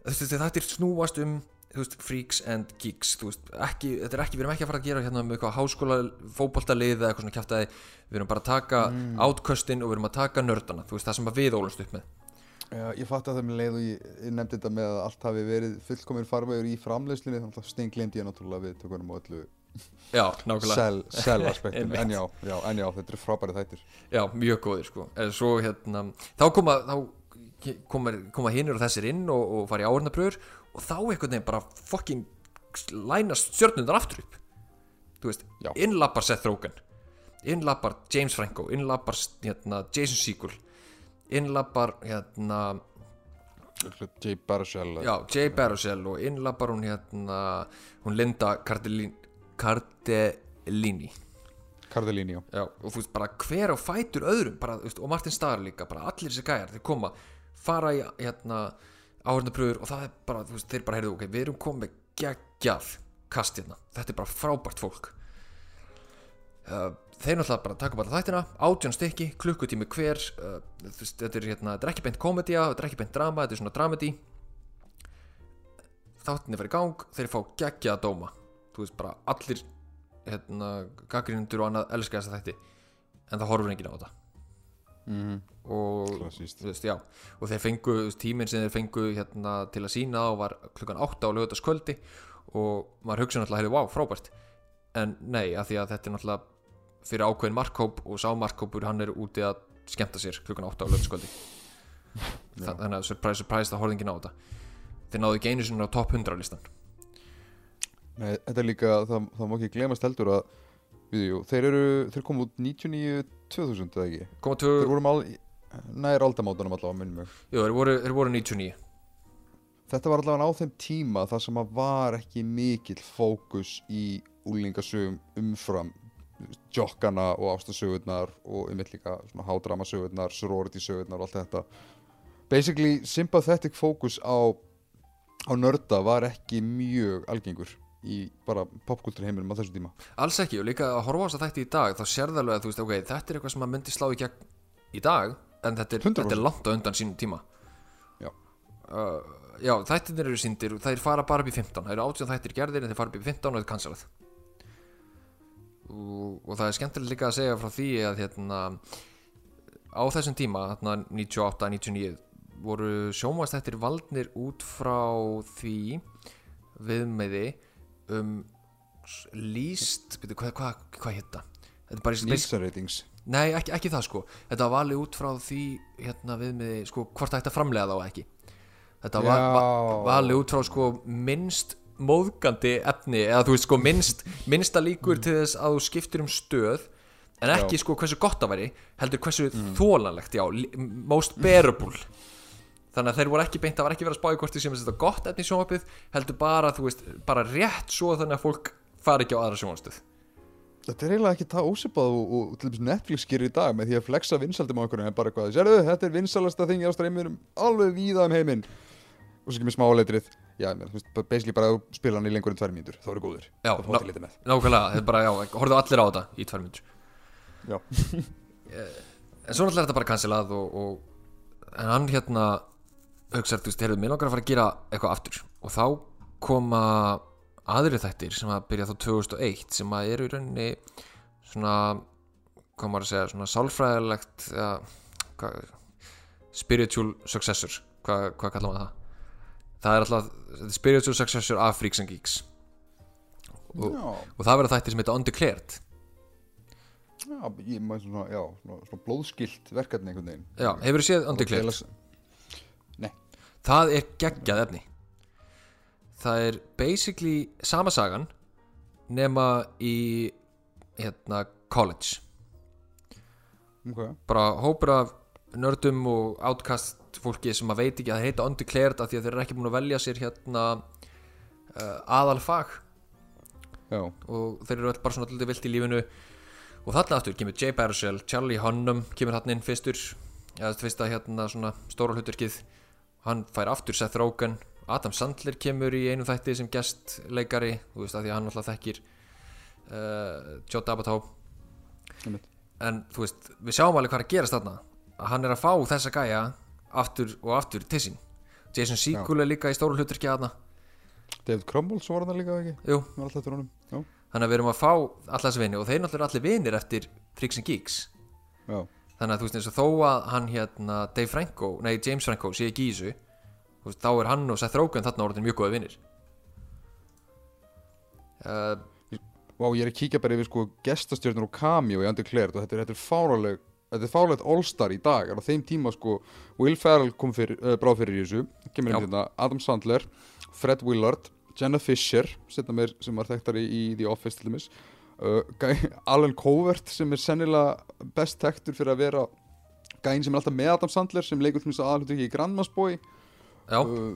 þetta er snúast um veist, freaks and geeks veist, ekki, þetta er ekki, við erum ekki að fara að gera hérna með eitthvað háskóla fótboltalið eða eitthvað svona kjæftæði, við erum bara að taka mm. outköstin og við erum að taka nördana þú veist, það sem við ólumst upp með Já, ég fatt að það með leið og ég, ég nefndi þetta með að allt hafi verið fullkomir farvegur í framleiðslinni þannig að steinglindi ég náttúrulega við tökunum og öllu já, nákvæmlega. sell, sell aspektum Einmitt. en en já, þetta eru frábæri þættir. Já, mjög góðir sko. Svo hérna, þá koma þá koma, koma hinnur og þessir inn og, og fara í áhörnapröfur og þá einhvern veginn bara fucking lænast stjörnundar aftur upp. Þú veist, innlappar Seth Rogen innlappar James Franco innlappar hérna, Jason Segel innlappar hérna Jay Baruchel já, Jay Baruchel og innlappar hún hérna hún Linda Cardellini Cardellini. Cardellini, já. Já, og þú veist bara hver á fætur öðrum bara, veist, og Martin Starr líka, bara allir þessi gæjar þeir koma, fara í hérna áhörnapröfur og það er bara veist, þeir bara heyrðu, ok, við erum komið með geggjað kast hérna, þetta er bara frábært fólk. Uh, þeir náttúrulega bara taka bara þættina átján stykki, klukkutími hver uh, þetta er hérna, þetta er ekki beint komedía þetta er ekki beint drama, þetta er svona dramedy. Þáttinni fyrir gang þeir fá geggjaða dóma. Þú veist, bara allir hérna, gaggrinundur og annað elska þessa þætti en það horfur enginn á þetta. Mm og, veist, já, og þeir fengu tíminn sem þeir fengu hérna, til að sína á var klukkan 8 á lögutaskvöldi og maður hugsa náttúrulega hefði, wow, frábært. En nei, af því að þetta er náttúrulega fyrir ákveðin markhóp og sá markhópur hann er úti að skemmta sér klukkan 8 á lögutaskvöldi Þa, þannig að surprise, surprise, það horfði á þetta. Þeir náðu ekki einu sinni á top 100 listan Nei, þetta er líka, það, það má ekki glemast heldur að við, jú, þeir eru, þeir komu út 99-2000 eða ekki? Koma Þeir til, voru mal, nær aldamótanum allavega, minnum mig. Jú, þeir voru, þeir voru 99 Þetta var allavega á þeim tíma þar sem að var ekki mikill fókus í úlingasögum umfram jokkana og ástasögurnar og um líka svona hádramasögurnar, sorority-sögurnar og allt þetta Basically, sympathetic fókus á, á nörda var ekki mjög algengur í bara popkultúr heiminum á þessu tíma Alls ekki og líka að horfa á þess að þætti í dag þá sérðu alveg að þú veist, ok, þetta er eitthvað sem að myndi slá í gegn í dag en þetta er, 100%. þetta er langt á undan sínum tíma Já. uh, Já, þættirnir eru síndir þeir fara bara upp í 15 það eru 18 þættir gerðir en þeir fara upp í 15 og þetta er cancelað og, og það er skemmtilegt líka að segja frá því að hérna á þessum tíma, hérna 98-99 voru sjónvastættir valdnir út frá því viðmiði um byrju, hvað, hvað, hvað hitta? Ratings nei, ekki, ekki það sko þetta var valið út frá því hérna viðmiði, sko, hvort það ætti að framlega þá ekki þetta var Já. va valið út frá sko minnst móðgandi efni eða þú veist sko minnst minnsta líkur til þess að þú skiptir um stöð en ekki Já. sko hversu gott það væri heldur hversu þólanlegt, já most bearable. Þannig að þeir voru ekki beint, það var ekki verið að spá í hvort því sem þetta gott efni í sjónvarpið heldur bara, þú veist, bara rétt svo þannig að fólk fari ekki á aðra sjónvarstöð Þetta er eiginlega ekki það ósipað og, og til dæmis Netflix gerir í dag með því að flexa vinsaldum á okkur en bara eitthvað, sérðu, þetta er vinsalasta þingi á streymiðurum alveg víða um heiminn. Og svo kemur smáleitrið já, basically bara spila hann í lengur en tvær mínútur, þá eru góður Já, Það til lítið með. nákvæmlega, þetta er bara, já, horfðu allir á þetta í tvær mínútur. Já, en svo náttúrulega er þetta bara cancelað og, og en hann hérna hugsaði, þú veist, heyrðu, mér langar að fara að gera eitthvað aftur. Og þá koma aðri þættir sem að byrja þá 2001 sem að eru í rauninni svona hvað maður að segja, svona sálfræðilegt hvað, spiritual successor hvað, hvað kallar maður það það er alltaf spiritual successor af Freaks and Geeks. Og, já, og það verða þættir sem heita Undeclared. Já, ég maður svona, já, svona, svona blóðskilt verkefni einhvern veginn. Já, hefur þú séð Undeclared? Nei, það er geggjað efni. Það er basically sama sagan nema í hérna college. Ok. Bara hópur af nördum og outcast fólki sem að veit ekki að það heita undeclared af því að þeir eru ekki búin að velja sér hérna uh, aðalfag. Já, og þeir eru öll bara svona alltaf vilt í lífinu. Og þarna aftur kemur Jay Baruchel Charlie Hunnam kemur þarna inn fyrstur. Eða fyrsta hérna svona stóra hlutverkið hann fær aftur Seth Rogen. Adam Sandler kemur í einu þætti sem gestleikari þú veist að því að hann alltaf þekkir uh, Joe einmitt. en þú veist við sjáum alveg hvað er að gerast þarna. Að hann er að fá þessa gæja aftur og aftur til sín. Jason Segel er líka í stóru hlutverki þarna. David Crumble svo var hann líka ekki? Jú. Þannig að við erum að fá alla þessi vini og þeir náttúrulega allir vinir eftir Freaks and Geeks. Já, þannig að þú veist eins og þó að hann hérna Dave Franco, nei James Franco sé ekki í þessu veist, þá er hann og Seth Rogen þarna orðin mjög góða vinir. Uh, Vá, ég er að kíkja bara yfir sko gestastjörnur og cameo í Undeclared og þetta er, þetta er fáraleg þetta er fáralegt all-star í dag. Á þeim tíma sko Will Ferrell kom fyrir, uh, bráð fyrir í þessu. Kemur Já. inn hérna Adam Sandler Fred Willard, Jenna Fisher mér sem var þekktari í The Office til dæmis. Uh, Alan Covert sem er sennilega best þekktur fyrir að vera gæinn sem er alltaf með Adam Sandler sem leikur til þess aðalhutur ekki í Grandma's Boy. Já, uh,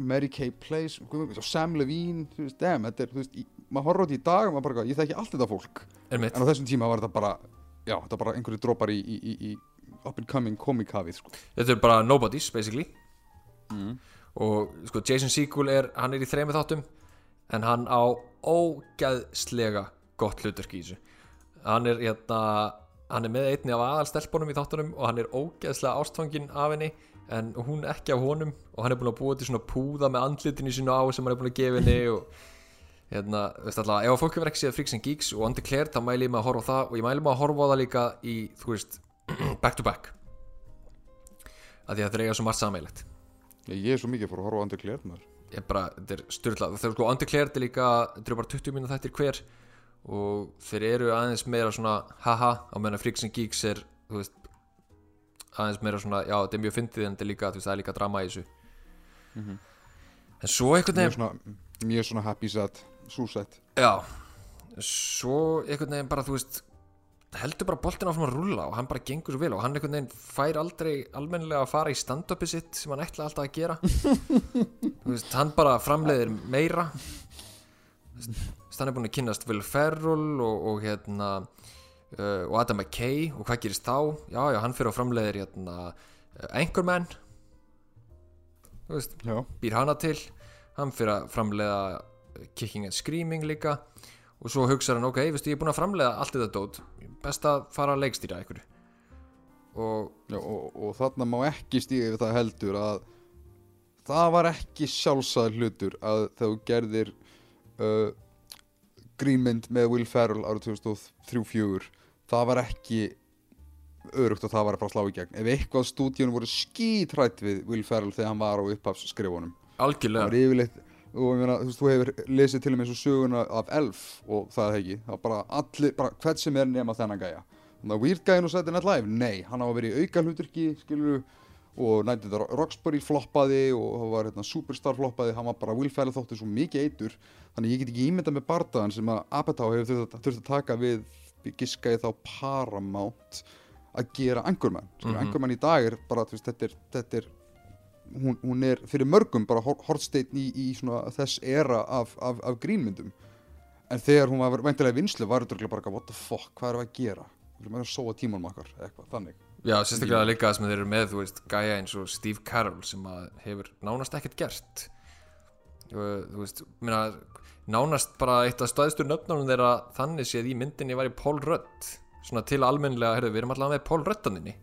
Mary Kay Place Sam Levine damn, þetta er, þú veist, maður horfður á þetta í dag og maður bara, ég þekki allt þetta fólk. En á þessum tíma var þetta bara já, þetta var bara einhverju dropar í, í, í, í up and coming komikafið sko. þetta er bara nobodies basically mm. og sko Jason Segel er, hann er í þremi þáttum en hann á ógæðslega gott hlutverk í þessu hann er hérna hann er með einni af aðalstelpunum í þáttunum og hann er ógæðslega ástfangin af henni en hún ekki af honum og hann er búin að búa til svona púða með andlitinu sínu á sem hann er búin að gefa henni og hérna, veist alltaf, ef fólk hefur ekki séð Freaks and Geeks og Undeclared þá mæli ég mig að horfa á það og ég mæli mig að horfa á það líka í, þú veist, back to back. Að því að það er eiga svo margt sammeilegt ég, ég er svo mikið fór að horfa á Undeclared maður. Ég bara, þetta er styrlað þegar sko Undeclared er líka, þetta eru bara 20 mínútur þættir hver og þeir eru aðeins meira svona haha á meðan Freaks and Geeks er, þú veist aðeins meira svona, já þetta er mjög fyndið en þetta er líka, þú veist, það er líka drama í þessu. En svo einhvern mjög veginn svona, mjög svona happy sad súsætt já, svo einhvern veginn bara, þú veist heldur bara boltin áfram að rúlla og hann bara gengur svo vel og hann einhvern veginn fær aldrei almennilega að fara í stand-upi sitt sem hann ætlaði alltaf að gera. Þú veist, hann bara framleiðir meira. Hann er búin að kynnast Will Ferrell og, og hérna uh, og Adam McKay og hvað gerist þá? Já, já, hann fyrir að framleiðir hérna uh, Anchorman. Þú veist, já, býr hana til. Hann fyrir að framleiða Kicking and Screaming líka. Og svo hugsaður hann, ok, veistu, ég er búin að framleiða allt þetta dót, best að fara að leikstýra einhverju og og, og þarna má ekki stíga yfir það heldur að það var ekki sjálfsæð hlutur að þú gerðir uh, grínmynd með Will Ferrell árið 2003-04 það var ekki örugt að það var að fara að slá í gegn. Ef eitthvað stúdíunum voru skítrætt við Will Ferrell þegar hann var á upphafsskrifunum það algjörlega var yfirleitt og ég meina, þú veist, þú hefur lesið til og með svo söguna af Elf og það er ekki, það var bara allir, bara hvert sem er nema þennan gæja. Þannig að Weird Guy og Saturday Night Live, nei, hann á að vera í auka hluturki skilur og at the Roxbury floppaði og það var hérna, Superstar floppaði, hann var bara Ferrell þótti svo mikið eitur. Þannig ég get ekki ímyndað með bardaðan sem að Apatow hefur þurft að, þurft að taka við giskaði þá Paramount að gera Anchorman. Mm Mhm. Anchorman í dag er bara, þú veist, þetta er, þetta er hún, hún er fyrir mörgum bara hor- hornsteinn í, í svona þess era af, af, af grínmyndum. En þegar hún var veintilega vinslu var þetta bara what the fuck, hvað erum við að gera? Við erum að sóa tímanum okkar, eitthvað, þannig. Já, sérstaklega líka sem þeir eru með, þú veist, gæja eins og Steve Carell sem að hefur nánast ekkert gert. Þú veist, minna, nánast bara eitt af staðstur nöfnunum þeirra þannig séð í myndinni var í Paul Rudd. Svona til almennilega, heyrðu, við erum allavega með Paul Ruddaninni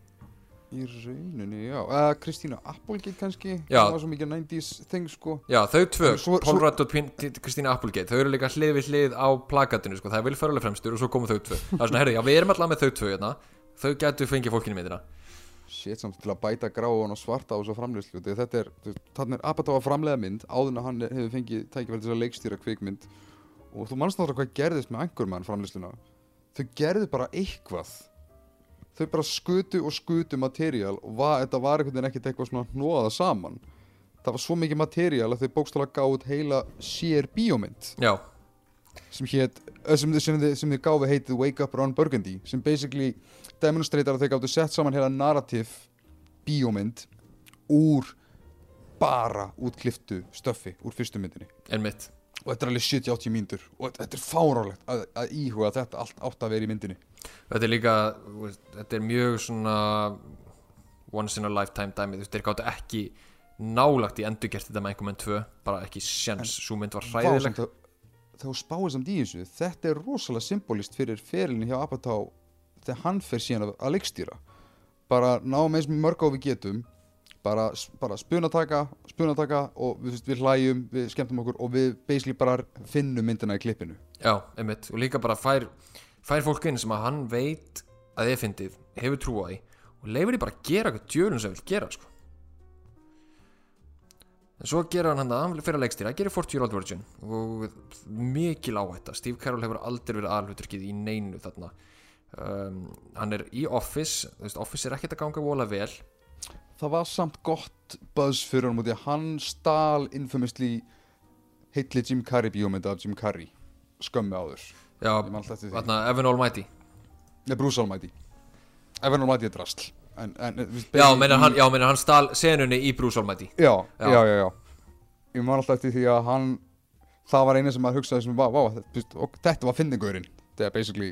í rauninni, já, eða Kristína Applegate kannski, Já. það var svo mikið 90s thing sko, Já, þau tvö, svo- Paul Rudd og Kristína Applegate þau eru líka hlið við hlið á plakatinu sko. það er vilfærulega fremstur og svo komu þau tvö. Það er svona, heyrðu, já, við erum allavega með þau tvö hérna. þau getur fengið fólkinu í myndina shit samt til að bæta gráan og svarta á þessu að þetta er, þannig er Apatow að framleiða mynd áður en að hann hefur fengið tækifæri til að leikstýra kvikmynd. Og þú mannst náttúrulega hvað gerðist með Anchorman framleiðsluna. Þau gerðu bara eitthvað þau bara skutu og skutu materjál og va, þetta var einhvern veginn ekkert eitthvað svona hnóða saman. Það var svo mikið materjál að þau bókstala gáð heila sér bíómynd. Sem hét, sem, sem, sem þið gáfi heitið Wake Up Ron Burgundy sem basically demonstrator að þau gáttu sett saman heila narrativ bíómynd úr bara útkliftu stöffi úr fyrstu myndinni. En mitt og þetta er alveg 70-80 mínútur og þetta er fárálegt að, að íhuga að þetta allt átt að vera í myndinni þetta er líka, þetta er mjög svona once in a lifetime dæmi, þú veist, þeir gáttu ekki nálagt í endurgert þetta með einhver menn tvö bara ekki sjans, svo mynd var Vá, hræðileg. samt að- þegar þú spáir samt í þessu. Þetta er rosalega symbolist fyrir ferilin hjá Apatow þegar hann fer síðan að, leikstýra. Bara náum eins með mörg á við getum bara, bara spunataka spunataka og við, við hlæjum við skemmtum okkur og við basically bara finnum myndina í klippinu. Já, einmitt, og líka bara fær fær fólk inn sem að hann veit að þið fyndið, hefur trú á því og leifir því bara að gera eitthvað djölun sem vil gera sko. en svo gera hann hann að fyrir að leikstýra, gerir 40 year old virgin og mikil áhætta. Steve Carell hefur aldrei verið aðalhuturkið í neinu þarna. Um, hann er í Office veist, Office er ekkert að ganga vola vel. Það var samt gott buzz fyrir hann út í að hann stál infamously heitli Jim Carrey bíómynda af Jim Carrey skömmi áður Já, þarna Evan Almighty. Nei, Bruce Almighty. Evan Almighty er drasl. En, en, Já, meinar hann, hann stál senunni í Bruce Almighty. Já, Já. já, já, já. Ég man alltaf eftir því að hann Það var eina sem maður hugsaði sem var, vá, þetta, var fyndingurinn. Þegar basically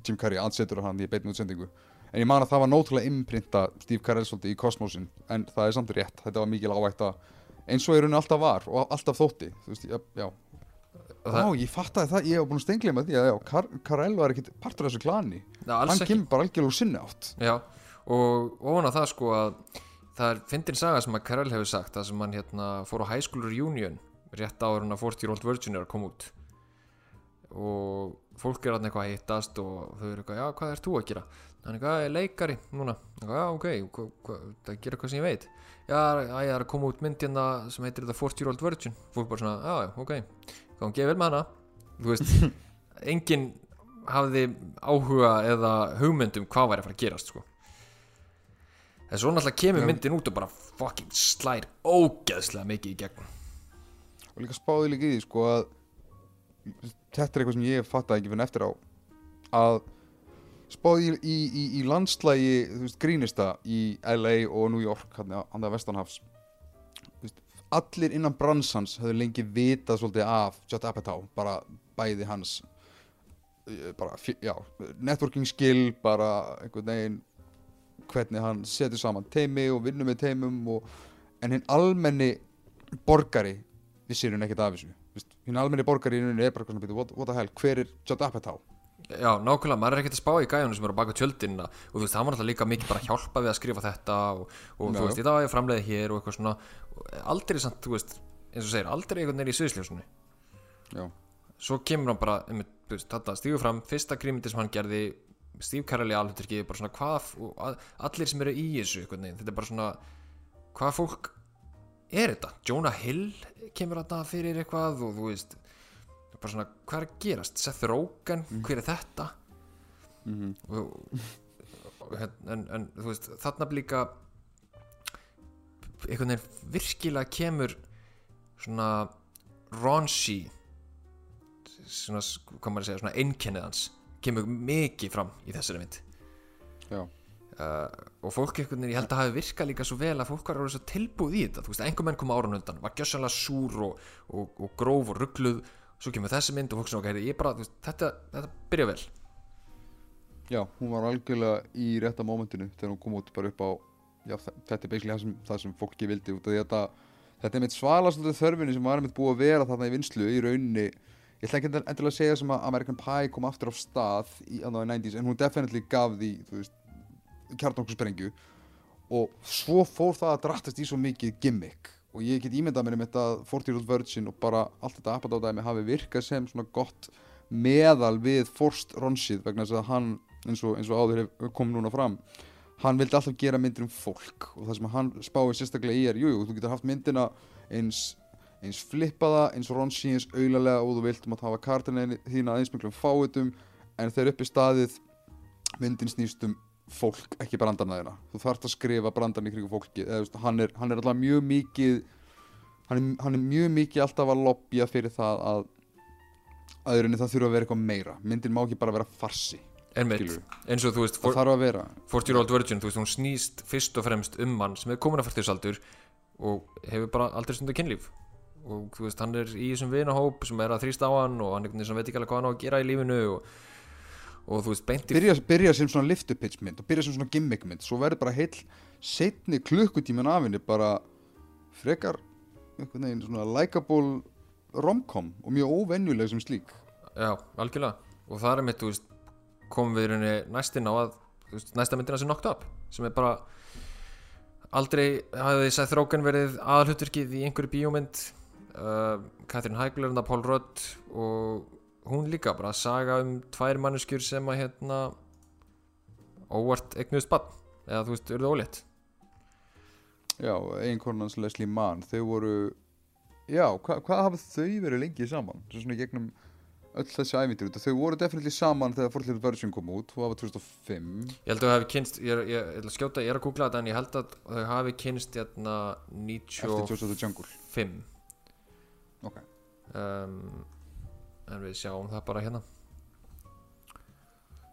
Jim Carrey ansetur hann í beinni útsendingu. En ég man að það var nótrúlega imprinta Steve Carell svolítið í kosmosin En það er samt rétt, þetta var mikil ávægt eins og í rauninni alltaf var og alltaf þótti. Þú veist, já, já Það- ég fattaði það, ég hef búin að stengla með því að Kar Karel var ekkit partur af þessu klani. Já, Hann kemur bara algjörlega úr sinni átt. Já, og ofan á það sko að það er fyndin saga sem að Karel hefur sagt það sem hann hérna fór á High School Reunion rétt áður hann að 40 Year Old Virgin er að koma út. Og fólk er hann eitthvað að hittast og þau eru eitthvað, já, hvað ert þú að gera? er eitthvað, ég er leikari núna. Já, ok, hva, hva, það gerir eitthvað sem ég veit. Já, ég er að koma út mynd hérna sem heitir The 40 Year Old Virgin. Fólk bara svona, já, ok, gangi vel með hana. Þú veist, enginn hafði áhuga eða hugmynd um hvað væri að fara að gerast sko. en svo náttúrulega kemur myndin út og bara fucking slær ógeðslega mikið í gegn. Og líka spáði líka í því sko að þetta er eitthvað sem ég fattaði ekki fyrir eftir á að spáði í, í, í, landslægi veist, grínista í LA og New York hann að Vestanhafs. Veist, allir innan bransans höfðu lengi vitað svolítið af Judd Apatow bara bæði hans. Bara, já, networking skill bara einhvern veginn hvernig hann setur saman teimi og vinnur með teimum og, en hinn almenni borgari vissir hún ekkert af þessu hinn almenni borgari í rauninni er bara svona, "Bíddu, what, what the hell, hver er Judd Apatow? Já, nákvæmlega, maður er ekkert að spá í gæjunum sem eru baka tjöldinna og þú veist, hann var alltaf líka mikið bara að hjálpa við að skrifa þetta og, og þú veist, já. ég það ég framleiði hér og eitthvað svona aldrei samt, þú veist, eins og segir, aldrei einhvern veginn í sviðsljósunni já, svo kemur hann bara, þú veist, þetta stígur fram fyrsta grímyndi sem hann gerði Carell í alhuturki, bara svona hvað allir sem eru í þessu, einhvern veginn þetta er bara svona, hvað fólk er þetta? Jonah Hill kemur þetta fyrir eitthvað og þú veist bara svona, hvað er að gerast? Seth Rogen, hver er þetta? Mhm. og, og, en, en þú veist þarna líka einhvern veginn virkilega kemur svona raunchy svona, hvað maður að segja, svona einkennið hans kemur mikið fram í þessari mynd Já. Uh, og fólk veginn, ég held að hafi virkað líka svo vel að fólk var orðið svo tilbúð í þetta. Þú veist, einhver menn koma áran undan, var gjössalega súr og, og, og gróf og ruggluð svo kemur þessi mynd og fólk svona, ok, heyrðu, ég bara veist, þetta, þetta byrja vel. Já, hún var algjörlega í rétta mómentinu þegar hún kom út bara upp á já, þe- þetta er basically það sem, það sem fólki vildi út af því að þetta, þetta er mitt svalastundu þörfinni sem var einmitt búið að vera þarna í vinslu í rauninni. Ég ætla ekki endilega að segja sem að American Pie kom aftur á stað í, í 90s en hún definitely gaf því veist, kjartanokkursprengju og svo fór það að drattast í svo mikið gimmick. Og ég get ímyndað mér um þetta 40 Year Old Virgin og bara allt þetta appadátæmi hafi virkað sem svona gott meðal við Forst Ronshið vegna þess að hann eins og, eins og áður kom núna fram hann vildi alltaf gera myndir um fólk. Og það sem hann spáði sérstaklega í er jú, jú, þú getur haft myndina eins eins flippaða, eins Ronshi eins auðlega og þú vilt um að hafa kartina þína eins miklum fáitum en þegar upp í staðið myndin snýst um fólk, ekki brandarna þeirra. Þú þarft að skrifa brandarna í kringum fólki eða, veist, hann, er, hann er alltaf mjög mikið hann er, hann er mjög mikið alltaf að lobbya fyrir það að aðurinni það þurfa að vera eitthvað meira. Myndin má ekki bara vera farsi eins og þú veist for, 40 year old virgin, þú veist, hún snýst fyrst og fremst um mann sem er komin að færtusaldur og hefur bara aldrei stundu kynlíf. Og þú veist, hann er í þessum vinahóp sem er að þrýsta á hann og hann veit ekki alveg hvað hann á að gera í lífinu og, og þú veist, beint í byrja, byrja sem svona lift up pitch mynd og byrja sem svona gimmick mynd. Svo verður bara heill setni klukkutíman af henni bara frekar einhvern veginn svona likeable romcom og mjög óvenjuleg sem slík. Já, algjörlega. Og það er mitt, þú veist, komum við í rauninni næstinn á að, þú veist, næsta myndina sem Knocked Up sem er bara aldrei hafði Seth Rogen verið aðalhutverkið í einhverju bíómynd. Uh, Catherine Heigl og Paul Rudd og hún líka bara saga um tvær manneskjur sem að hérna óvart eignust bann eða þú veist, urðu ólétt. Já, einkornans Leslie Mann þau voru já, hva, hvað hafa þau verið lengi saman? Svo svona gegnum öll þessi ævindir þau voru definitíli saman þegar Fortlir Virgin kom út það var 2005 Ég held að þau hafi kynst, ég ég, ég skjóta, ég er að googla þetta en ég held að þau hafi kynst eftir 95 Joseph the Jungle ok. Um, en við sjáum það bara hérna.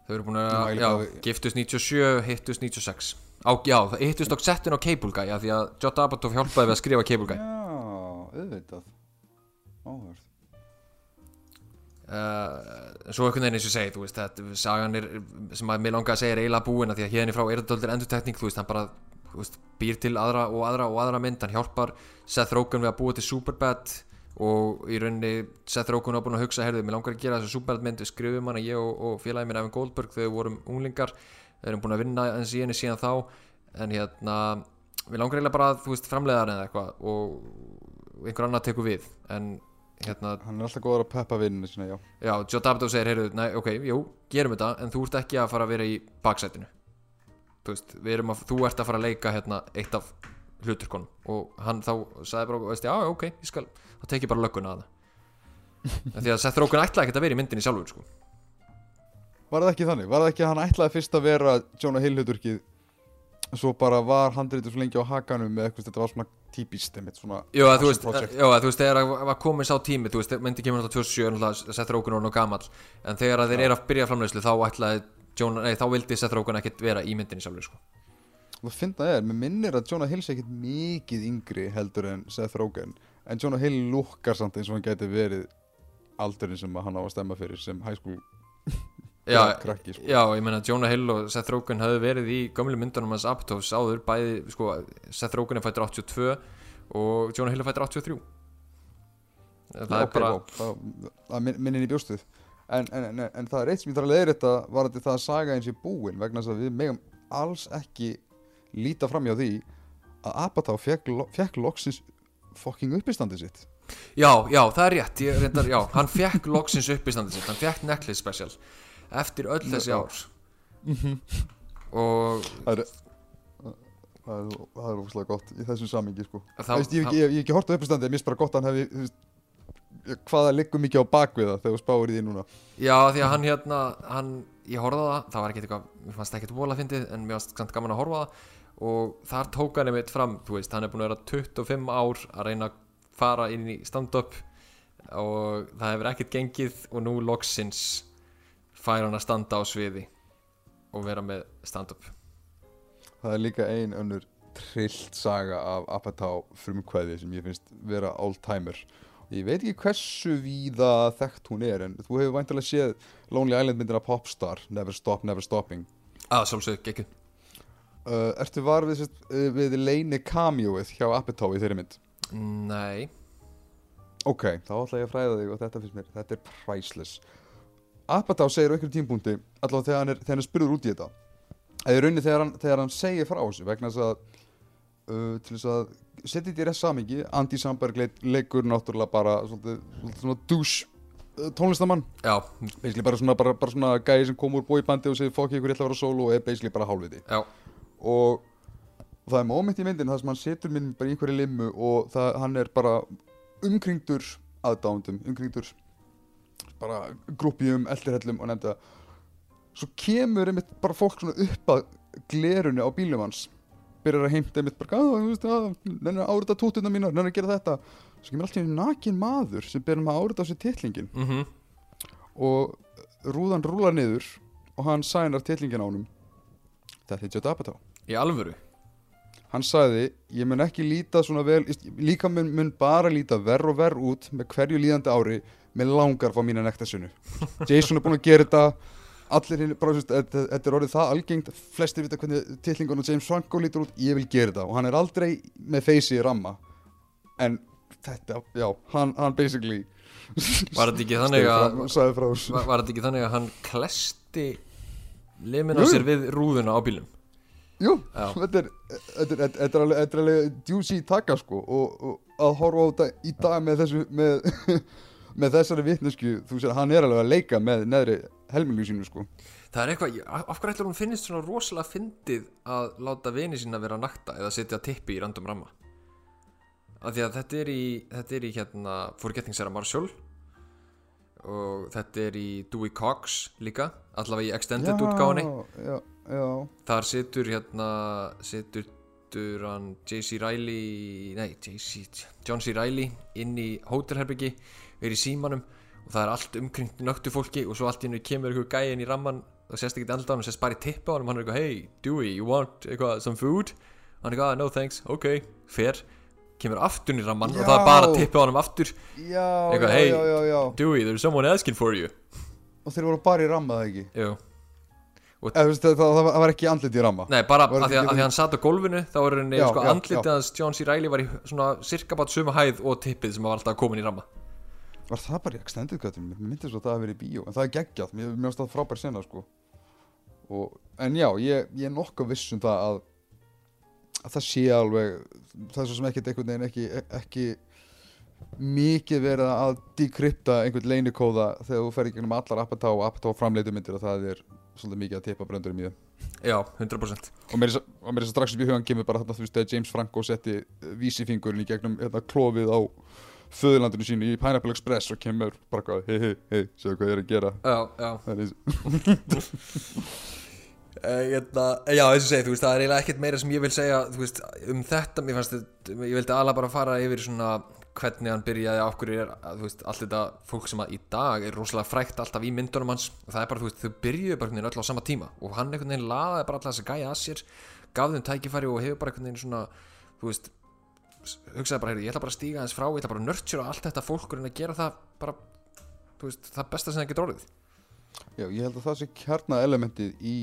Þau eru búin að, Já, giftust 97 hittust 96 á, já, það hittust á settin á Cable Guy því að Jota Apatow hjálpaði við að skrifa Cable Guy. Já, auðvitað. Áhverð uh, svo einhvern veginn eins og segi þú veist, þetta, sagan er, sem að mér langar að segja er eiginlega búin af því að hérna frá er þetta dóldir endurtekning, þú veist, hann bara veist, býr til aðra og aðra og aðra mynd hann hjálpar Seth Rogen við að búa til Superbad og í rauninni Seth Rogen var búin að hugsa, herðu, mér langar að gera þessu Superbad mynd, við skrifum hana, ég og, og félagi minn Evan Goldberg, þegar við vorum unglingar við erum búin að vinna eins í henni síðan þá en hérna, við langar eiginlega bara að, þú veist, framleiðar eða eitthvað og einhver annar tekur við en hérna, hann er alltaf góður að peppa vinninu sinna, já. Já, Joe Dabdo segir, heyrðu, nei, ok, jú, gerum þetta en þú ert ekki að fara að vera í baksætinu. Þú veist, við erum að, þú ert að fara að leika hérna eitt af hluturkonum og hann þá sagði bara, veist, já, ok, ég skal þá tek ég bara lögguna að það. Því að Seth Rogen ætlaði ekki að vera í myndinni sjálfur, sko. Var það ekki þannig? Var það ekki að hann ætlaði fyrst að vera Jonah Hill hluturkið Svo bara var handritur svo lengi á hakanum með eitthvað, þetta var svona típist einmitt svona Jó, að þú passion veist, project. já, að þú veist, þegar að var komin sá tími, þú veist, myndi kemur náttúrulega 27, náttúrulega Seth Rogen og nú gamall en þegar að þeir eru að byrja framleiðslu þá ætlaði Jonah, nei, þá vildi Seth Rogen ekkert vera í myndinni sjálfur, sko. Það finna það er, mér minnir að Jonah Hill sé ekkert mikið yngri heldur en Seth Rogen En Jonah Hill lukkar samt eins og hann gæti verið aldurinn sem hann á að stemma fyrir sem high school Já, krakki sko. Já, ég meina Jonah Hill og Seth Rogen hafði verið í gömlu myndunum hans Apatows áður bæði, sko, Seth Rogen er fættur 82 og Jonah Hill er fættur 83 Það Já, er ok, bara það, það minn- minnir í bjóstuð en, en, en, en það er eitt sem ég þarf að leiða þetta var þetta það að saga eins í búin vegna þess að við megum alls ekki líta fram hjá því að Apatow fekk, lo- fekk loksins fucking uppistandið sitt. Já, já, það er rétt, ég reyndar, já, hann fekk loksins upp í standi sitt, hann fekk Necklace Special eftir öll þessi ár. Og það er það er, það er óslega gott í þessum samingi sko. Þá, Veist, ég, hef ekki- hort á uppistandið, mér finnst bara gott að hann hefði hvaða liggur mikið á bakvið það þegar þú spáir í því núna. Já, því að hann hérna, hann, ég horfði á það, það var ekkert eitthvað, mér fannst ekkert vola fyndið en mér fannst samt gaman að horfa það og þar tók hann einmitt fram, veist, hann er búin að vera 25 ár að reyna að fara inn í stand-up og það hefur ekkert gengið og nú loksins fær hann að standa á sviði og vera með stand-up. Það er líka ein önnur trillt saga af Apatow frumkvæði sem ég finnst vera all-timer ég veit ekki hversu víða þekkt hún er en þú hefur væntalega séð Lonely Island myndina Popstar Never Stop, Never Stopping Að sjálfsög, ekki. Uh, Ertu var við, uh, við leini cameoið hjá Apatow í þeirri mynd? Nei, Ok, þá ætla ég að fræða þig og þetta finnst mér, þetta er priceless. Apatow segir á einhverjum tímpúndi allavega þegar hann er, þegar hann er spurður út í þetta eða í rauninni þegar hann, þegar hann segir frá þessu vegna þess að uh, til þess að setja þetta í rétt samingi Andy Samberg leik, leikur náttúrulega bara svolítið, svolítið svona douche tónlistamann já, basically bara svona, bara, bara svona gæði sem kom úr bóibandi og segir fokk ykkur ég ætla að vera solo og er basically bara hálfviti. Já, og það er moment í myndin þar sem hann setur minn bara í einhverju limmu og það, hann er bara umkringdur aðdándum, umkringdur bara grúpjum, eldirhellum og nefnda svo kemur einmitt bara fólk svona upp að glerunni á bílum hans byrjar að heimta einmitt bara, þú veist, að, árita tótuna mínar, nenni að gera þetta. Svo kemur alltaf nakin maður sem byrjar með að árita á sér titlingin mhm, og rúðan rúlar niður og hann sænar titlingin á honum. Þetta er Judd Apatow í alvöru. Hann sagði, ég mun ekki líta svona vel, líka mun, mun bara líta verr og verr út með hverju líðandi ári með langar fá mína nektarsunu. Jason er búinn að gera þetta, allir hinn, bara, þú veist, þetta er orðið það algengt, flestir vita hvernig titlingun og James Franco lítur út, ég vil gera þetta og hann er aldrei með feysi í ramma. En þetta, já, hann, hann basically Var þetta ekki þannig að, var, þetta ekki þannig að hann klesti limin á Jú. sér við rúðuna á bílum? Jú, þetta er, þetta er, þetta er alveg, þetta er alveg juicy taka sko og, og að horfa á þetta í dag með þessu með, með þessari vitnesku þú sér hann er alveg að leika með neðri helmingu sínu sko Það er eitthvað, af hverju ætlur hún finnist svona rosalega fyndið að láta vini sína vera nakta eða setja tippi í random ramma? Af því að þetta er í, þetta er í hérna Forgetting Sarah Marshall og þetta er í Dewey Cox líka, allavega í extended útgáfinni. já, já, Þar situr hérna, situr hann J.C. Riley, nei, J.C. John C. Riley inn í hótelherbyggi, er í símanum og það er allt umkringt nöktu fólki og svo allt í hennu kemur einhver gæi inn í ramman og sést ekki alltaf hann, sést bara í tippa á hann og hann er eitthvað, hey, Dewey, you want eitthvað, some food? Hann er eitthvað, "Ah, no thanks, ok, fair kemur aftur í ramman og Já. það er bara tippa á hann aftur já, Eitthvað, já, hey. já, já, já Dewey, there's someone asking for you og þeir voru bara í ramma það ekki Jú. Eða, veist, það, það, það var ekki andlit í ramma Nei, bara að, því að hann satt á gólfinu þá var henni, sko, já, andlitið hans John C. Reilly var í svona cirka bát sömu hæð og tippið sem var alltaf komin í ramma var það bara í extended cutinu, mér myndi svo að það að vera í bíó en það er geggjað, mér finnst það frábær sena sko. og, en já, ég, ég er nokkuð viss um það að, að það sé alveg það er svo sem ekkert einhvern veginn ekki, ekki mikið verið að dekrypta einhvern leinikóða þegar þú fer í gegnum allar Apatow og Apatow framleitu myndir og það er svolítið mikið að tippa bröndurum í það Já, 100% og mér er er svo strax upp í hugan kemur bara þarna þú veist þegar James Franco setti eh, vísifingurinn í gegnum hérna, klófið á föðurlandinu sínu í Pineapple Express og kemur bara hvað, hei hei hei, séu hvað ég er að gera. Já, já. Uh, hérna, já, eins og segi, þú veist, það er eiginlega ekkert meira sem ég vil segja, þú veist, um þetta, mér fannst ég vildi alveg bara fara yfir svona hvernig hann byrjaði, á hverju er, að, veist, allt þetta fólk sem að í dag er rosalega frækt alltaf í myndunum hans. Og það er bara, þú veist, þau byrjuðu bara einhvern veginn öll á sama tíma. Og hann einhvern veginn laðaði bara alltaf þessa gæja að sér, gaf þeim tækifæri og hefur bara einhvern veginn svona, þú veist, hugsaði bara, heyrðu, ég ætla bara að stíga hans frá, ég ætla bara að nurture allt þetta fólk og reyna að gera það bara, veist, það besta sem það getur orðið. já, ég held að það sé kjarna elementið í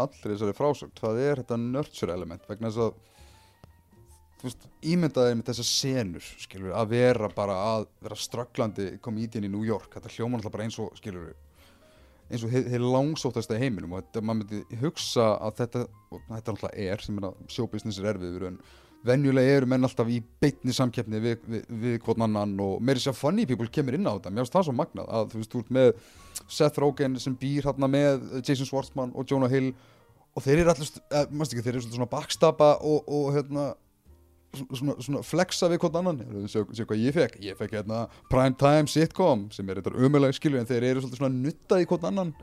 allri þessari frásögn. Það er þetta nurture element vegna þess að veist, ímyndaði með þessar senur skilur, að vera bara að vera strögglandi komedian í New York þetta hljóma náttúrulega bara eins og skilur eins og þeir langsóttasta í heiminum og þetta, maður myndi hugsa að þetta og þetta náttúrulega er, sem er að sjóbusiness er erfiður en venjulega eru menn alltaf í beitni samkeppni við, við, við hvort annan og meiri sér funny people kemur inn á þetta. Mér finnst það svo magnað að þú veist, þú ert með Seth Rogen sem býr hérna með Jason Schwartzman og Jonah Hill og þeir eru allir, eh, mást ekki, þeir eru svona backstapa og, og hérna svona, svona flexa við hvort annan séu sé hvað ég fekk, ég fekk hérna primetime sitcom sem er eitthvað umulega skilju en þeir eru svona nuttað í hvort annan.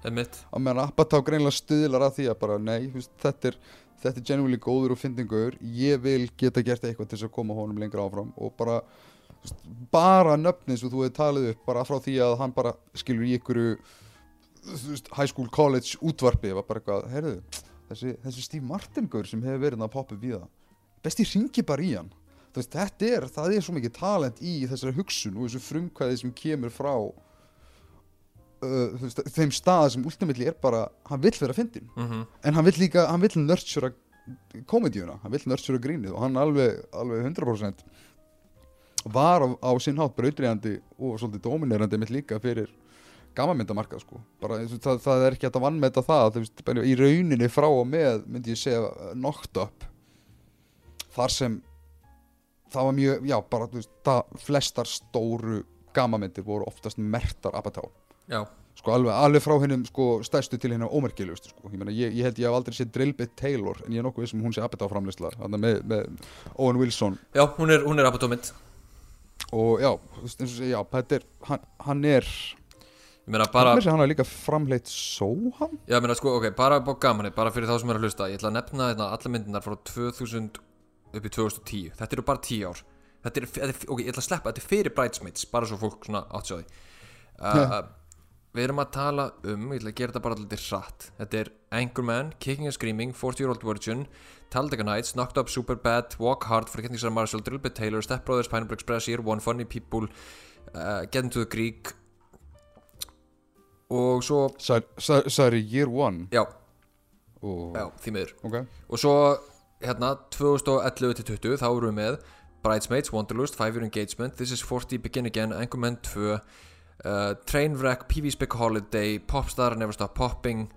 Á meðan Apatow greinlega stuðlar að því að bara nei, veist, þetta er þetta er genuinely góður og fyndingur. Ég vil geta gert eitthvað til þess að koma honum lengra áfram og bara bara nöfnin sem þú hefur talið upp bara frá því að hann bara skilur í ykkur veist, high school college útvarpi var bara eitthvað, heyrðu þessi, þessi Steve Martin gaur sem hefur verið að poppa upp í það besti ringi bara í hann. Veist, þetta er, það er svo mikið talent í þessari hugsun og þessu frumkvæði sem kemur frá uh, veist, þeim stað sem ultimately er bara, hann vill vera fyndin Mm en hann vill líka, hann vill nurtura komedíuna, hann vill nurtura grínið og hann alveg, alveg 100% var á, á sinn hátt brautriðandi og svolítið dominerandi mitt líka fyrir gammamyndamarkað sko. Bara, það, það er ekki hægt að vannmeta það þú veist, í rauninni frá og með myndi ég segja uh, knocked up þar sem það var mjög, já bara þú veist, það flestar stóru gammamyndir voru oftast mertar Apatow Já, sko alveg, alveg frá hennum sko stærstu til hennar ómerkilegustu sko. Ég, meina, ég, ég held ég hef aldrei séð Drillbit Taylor en ég er nokkuð vissum hún sé Apatow framleysla með, með Owen Wilson. Já hún er, er apatómynd og já, þú veist, eins og segja, já, þetta er hann, hann er, Ég meina bara, bara, hann er líka framleitt Sohan? já ég meina sko, ok, bara á gamanið Bara fyrir þá sem er að hlusta Ég ætla að nefna hérna, alla myndinar frá 2000 upp í 2010 Þetta eru bara 10 ár. Þetta er, þetta er, ok, ég ætla að sleppa, þetta er fyrir Bridesmaids Bara svo fólk svona átsjáði uh, Við erum að tala um, ég ætla að gera þetta bara alltaf hratt. Þetta er Anchorman, Kicking and Screaming, 40 Year Old Virgin Talladega Nights, Knocked Up, Superbad, Walk Hard Forgetting Sarah Marshall, Drillbit Taylor, Step Brothers, Pineapple Express, Year One, Funny People uh, Get Into the Greek. Og svo, Sorry, Year One? Já, og, já, því miður. Ok. Og svo, hérna, 2011 til 20 Þá erum við með Bridesmaids, Wanderlust, Five Year Engagement This is 40, Begin Again, Anchorman 2 uh, Trainwreck, Pee-wee's Big Holiday Popstar, Never Stop Popping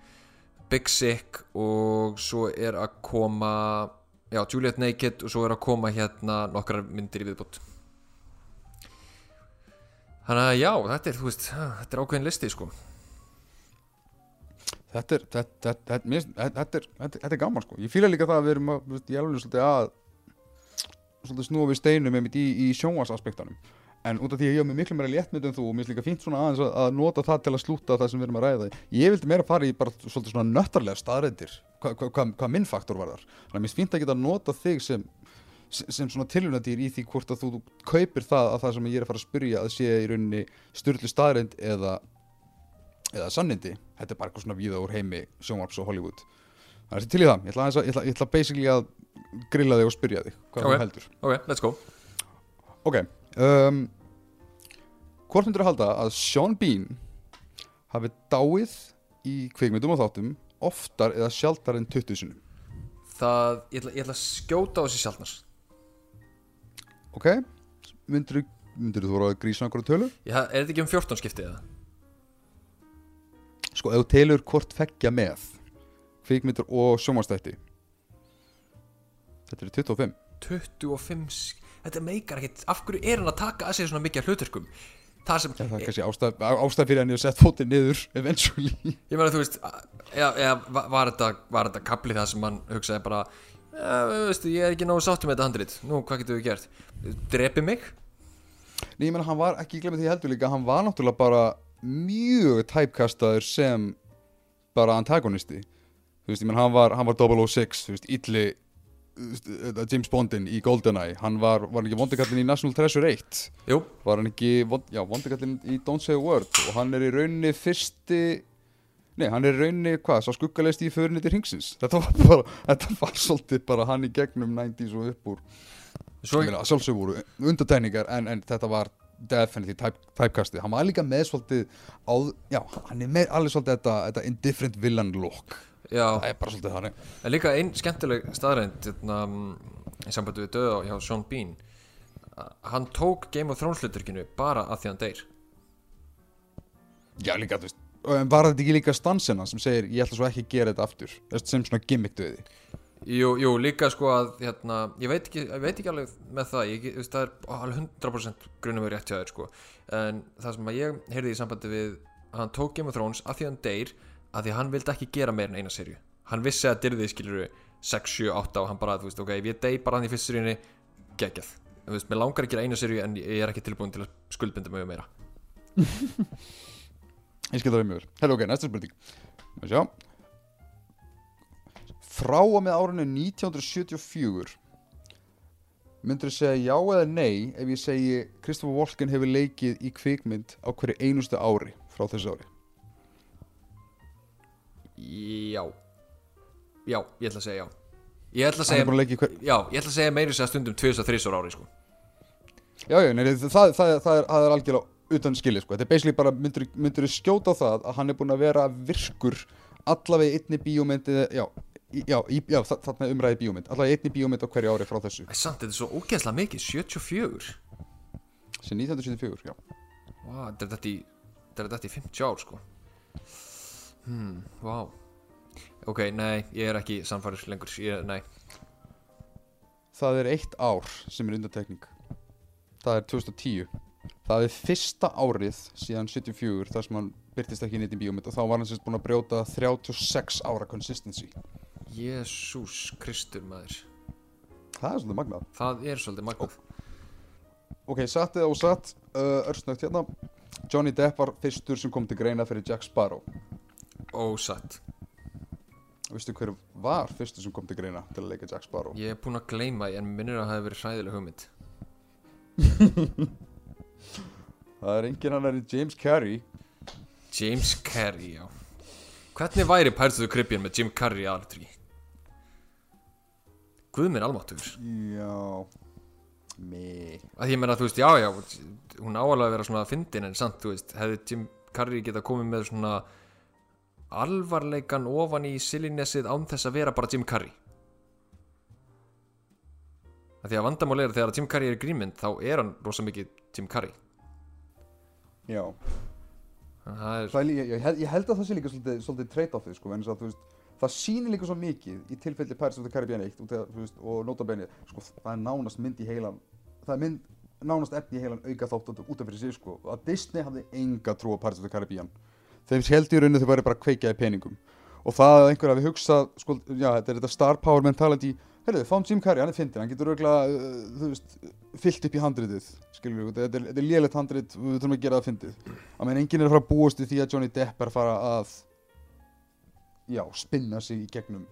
Big Sick og svo er að koma já, Juliet Naked og svo er að koma hérna nokkrar myndir í viðbútt Þannig að já, þetta er, veist, þetta er ákveðin listi sko Þetta er, þetta, þetta, þetta, mér þetta, er, þetta, er gaman sko. Ég fýla líka það að við erum að, ég alveg svolítið að svolítið snúa við steinum einmitt í, í sjónvarsaspektanum en út af því að ég hef með miklu meira léttmynd en þú og mér finnst líka fínt svona aðeins að, að nota það til að slúta það sem við erum að ræða ég vildi meira fara í bara svolítið svona nöttarlega staðrændir hvað hva, hva, hva minn faktor var þar þannig að mér finnst að geta nota þig sem sem svona tilhjörnadýr í því hvort að þú, þú kaupir það að það sem ég er að fara að spyrja að sé í rauninni styrlu staðrænd eða eða sannindi, þetta er bara eitthvað svona víða úr heimi sjónvarps og Hollywood. Þannig að til í það, ég ætla, að, ég ætla, ég ætla basically að grilla þig og spyrja þig hvað Ok. þú heldur. Ok, let's go. Ok um, hvort myndur að halda að Sean Bean hafi dáið í kvikmyndum og þáttum oftar eða sjaldar en 20 sinum Það, ég ætla, ég ætla að skjóta á þessi sjálfnars ok, myndur þú voru að grísa einhverju tölu Já, er þetta ekki um 14 skiptið eða? Sko, ef þú telur hvort fekkja með kvikmyndur og sjónvarstætti þetta er 25 25 sk- Þetta meikar ekkert. Af hverju er hann að taka að segja svona mikið hluturkum Það sem Já, það er kannski ástæð, ástæð fyrir hann að setja fótið niður eventually. Ég meina þú veist Já, já var, þetta þetta kapli það sem hann hugsaði bara Já, veistu, ég er ekki nógu sáttum með þetta handrit. Nú, hvað getum við gert? Drepi mig? Nei, ég menn hann var ekki glemmt því heldur líka hann var náttúrulega bara mjög tæpkastaður sem bara antagonisti. Þú veist, ég menn hann var, hann var 006 þú veist, illi þetta James Bondin í GoldenEye. Hann var, var hann ekki vondikallin í National Treasure 1 Jú, var hann ekki, vond, já, vondikallin í Don't Say a Word? Og hann er í rauninni fyrsti Nei, hann er í rauninni, hvað, sá skuggalegst í förinni til hingsins Þetta var bara, þetta var svolítið bara hann í gegnum 90s og upp úr. Svo Ég meina, sjálfsög voru undatækningar en, en þetta var definitely type, typecastið. Hann var líka með svolítið á, já, hann er með alveg svolítið þetta, þetta indifferent villain look. Já, það er bara svolítið þannig. En líka ein skemmtileg staðrænd hérna, Í sambandi við döða hjá Sean Bean. Hann tók Game of Thrones hluturkinu Bara að því hann deyr. Já, líka, þú veist var þetta ekki líka stansina sem segir ég ætla svo ekki að gera þetta aftur sem svona gimmick döði Jú, jú, líka sko að hérna, ég, veit ekki, ég veit ekki alveg með það ég, ég, það er alveg 100% grunum við rétt hjá þér sko. en það sem að ég heyrði í sambandi við að hann tók Game of Thrones að því hann deyr að því að hann vildi ekki gera meir en eina serju hann vissi að dyrði skilur 6, 7, 8 og hann bara, þú veist, ok, ef ég dey bara hann í fyrst seríunni geggjað. Þú veist, mér langar að gera eina seríu en ég er ekki tilbúin til að skuldbinda mig um meira. Ég skil það um mjög Hello, ok, Frá og með árinu 1974 Myndur þú segja já eða nei ef ég segi Kristoffer Walken hefur leikið í kvikmynd á hverju einustu ári frá þessu ári Já Já, ég ætla að segja já Ég ætla að segja er að í hver... Já, ég ætla að segja meiri sér stundum 2-3 ári sko. Já, já, nei, það, það, það, er, það er algjörlega utan skilið sko. Þetta er basically bara, myndur, þú skjóta á það að hann er búin að vera virkur allavega í einni bíómynd eða- Já, í- já, í, já þa- þarna umræði bíómynd. Í einni bíómynd á hverju ári frá þessu. Samt, þetta er svo ógeðslega mikið, 74 Sem 1974, já. Vá, þetta er þetta í Þetta er þetta í 50 ár sko. Hmm, vá. Ok, nei, ég er ekki sannfæður lengur ég, Nei, Það er eitt ár sem er undantekning. Það er 2010 Það er fyrsta árið síðan 74 þar sem hann byrtist ekki í einni bíómynd og þá var hann sérst búin að brjóta 36 ára consistency Jésús Kristur maður. Það er svolítið magnað. Það er svolítið magnað. Ok, satt eða ósatt, uh, örsnögt hérna. Johnny Depp var fyrstur sem kom til greina fyrir Jack Sparrow. Ósatt. Vistu hver var fyrstur sem kom til greina til að leika Jack Sparrow? Ég er búinn að gleyma því en minnir að það hefur verið hræðileg hugmynd. Það er engin annar en James Carrey James Carrey, já. Hvernig væri Pirates of the Caribbean með Jim Carrey aðalutri? Guð minn almáttur Já Me. Að ég meina þú veist, já já hún áalega að vera svona fyndin en samt þú veist, hefði Jim Carrey geta komið með svona alvarleikan ofan í sillinesið án þess að vera bara Jim Carrey? Að því að vandamál er að þegar Jim Carrey er grímynd þá er hann rosa mikið Jim Carrey. Já. Að það er, Það er, ég, ég, held, að það sé líka svolítið, svolítið trade-offið sko, en þess að þú veist það sýnir líka svo mikið í tilfelli Pirates of the Caribbean 1 út af, þú veist, og notabene sko, það er nánast mynd í heilan það er mynd, nánast efni í heilan auka þátt út af fyrir sig sko, að Disney hafði enga trú á Pirates of the Caribbean þeim held í rauninu þau væri bara að kveikja í peningum. Og það að einhver hafi hugsað sko, já, þetta er þetta star power mentality Herðu, fáum Jim Carrey, hann er fyndin, hann getur örgulega, uh, þú veist, fyllt upp í handritið, skilur við, þetta er, er lélegt handrit, við þurfum að gera það fyndið. Að menn enginn er að fara að búast við því að Johnny Depp er að fara að, já, spinna sig í gegnum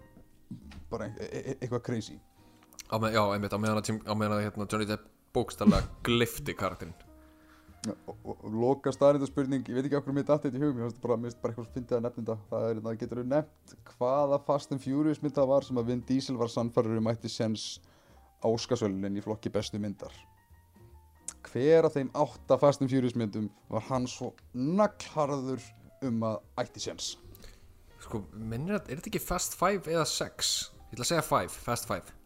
bara e e eitthvað crazy. á með, já, einmitt, á meðan að, að hérna, Johnny Depp bókstallega glifti karakterinn og, og, og loka staðrinda spurning, ég veit ekki okkur mér datt þetta í hugum, ég finnst bara, bara eitthvað að nefna þetta, það er, það getur þú nefnt hvaða Fast and Furious mynd það var sem að Vin Diesel var sannfærður um ætti sens Óskarsvölunin í flokki bestu myndar. Hver af þeim átta Fast and Furious myndum var hann svo naglharður um að ætti sens? Sko, minnir að, er þetta ekki Fast 5 eða 6? ég ætla að segja 5, Fast 5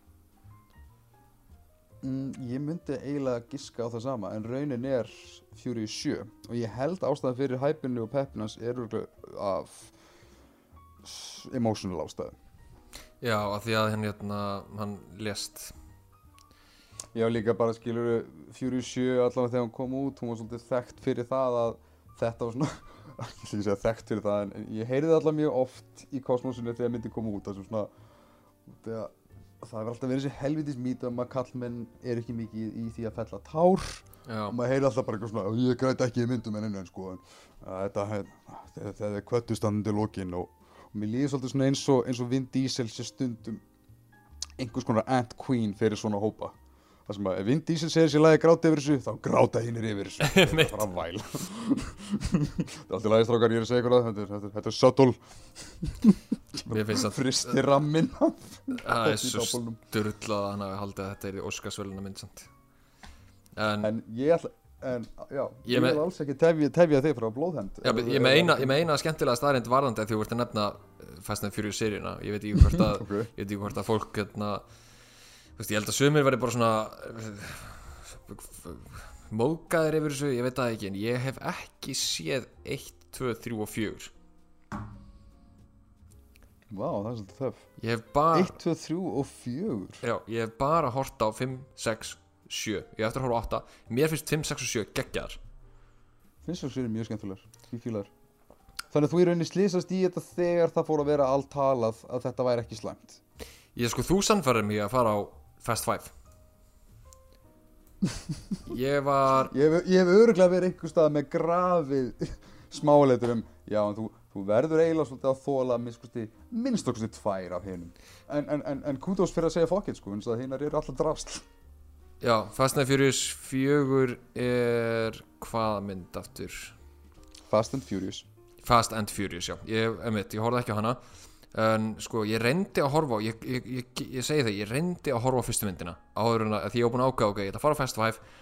Mm, ég myndi eiginlega giska á það sama en raunin er Furious 7 og ég held ástæðan fyrir hæpinu og peppinans er örugglega af emotional ástæðu. Já, af því að hann, hérna, hann lést. Já líka bara skilur Furious 7 allavega þegar hún kom út hún var svolítið þekkt fyrir það að þetta var svona ekki að segja þekkt fyrir það en ég heyrði allavega mjög oft í kosmosinu þegar myndi kom út þessum svona þegar það hefur alltaf verið þessi helvitis um að kallmenn er ekki mikið í því að fella tár já, og maður heyri alltaf bara eitthvað svona ég græti ekki í myndum en sko en að þetta er kvöttustandandi lokin og, og mér líður svolítið svona eins og, eins og Vin Diesel sé stundum einhvers konar ant queen fyrir svona hópa það sem að ef Vin Diesel segir sér lagi gráta yfir þessu þá gráta hinnir yfir þessu. Þetta er bara væl þetta er alltaf lagistrákar ég er að segja ykkur það þetta er, þetta er, subtle. Finnst að rammin það er svo styrlað að hann hafi haldið að þetta er í Óskarsvöluna mynd samt. En, en ég ætla en já, Ég ég vil alls ekki tefja, tefja þig frá blóðhend. Já, ég er með eina, ég er með eina skemmtilega staðrind varðandi að þú ert að nefna uh, Fast and Furious seríuna. Ég veit ekki hvort að, Ok. ég veit ekki hvort að fólk hérna, þú veist, ég held að sumir verði bara svona uh, móðgæðir yfir þessu, ég veit það ekki en ég hef ekki séð 1, 2, 3 og 4 Vá, það er svolítið hef bara 1, 2, 3 og 4 Já, ég hef bara hort á 5, 6, 7 Ég eftir að horfa á 8 Mér finnst 5, 6 og 7 geggjar finnst það sér mjög skemmtilegar Ég fíla þær Þannig að þú í rauninni slýsast í þetta þegar það fór að vera allt talað að þetta væri ekki slæmt. Ég sko, þú sannfærir mig að fara á Fast 5 Ég var Ég hef, ég hef öruglega verið einhver stað með grafið smáleitur um Já, en þú, þú verður eiginlega svolítið að þóla minnst okkur tvær af hinum. En, en, en, en kútos fyrir að segja fokkið sko eins og að hinnar eru alltaf drasl Já, Fast and Furious 4 er hvaða mynd aftur? Fast and Furious. Fast and Furious, já. Ég, emitt, ég horfði ekki á hana En sko, ég reyndi að horfa Ég, ég, ég, ég segi það, ég reyndi að horfa fyrstu myndina Áður en að því ég var búin að ákveða Ok, ég ætla að fara á Fast Five.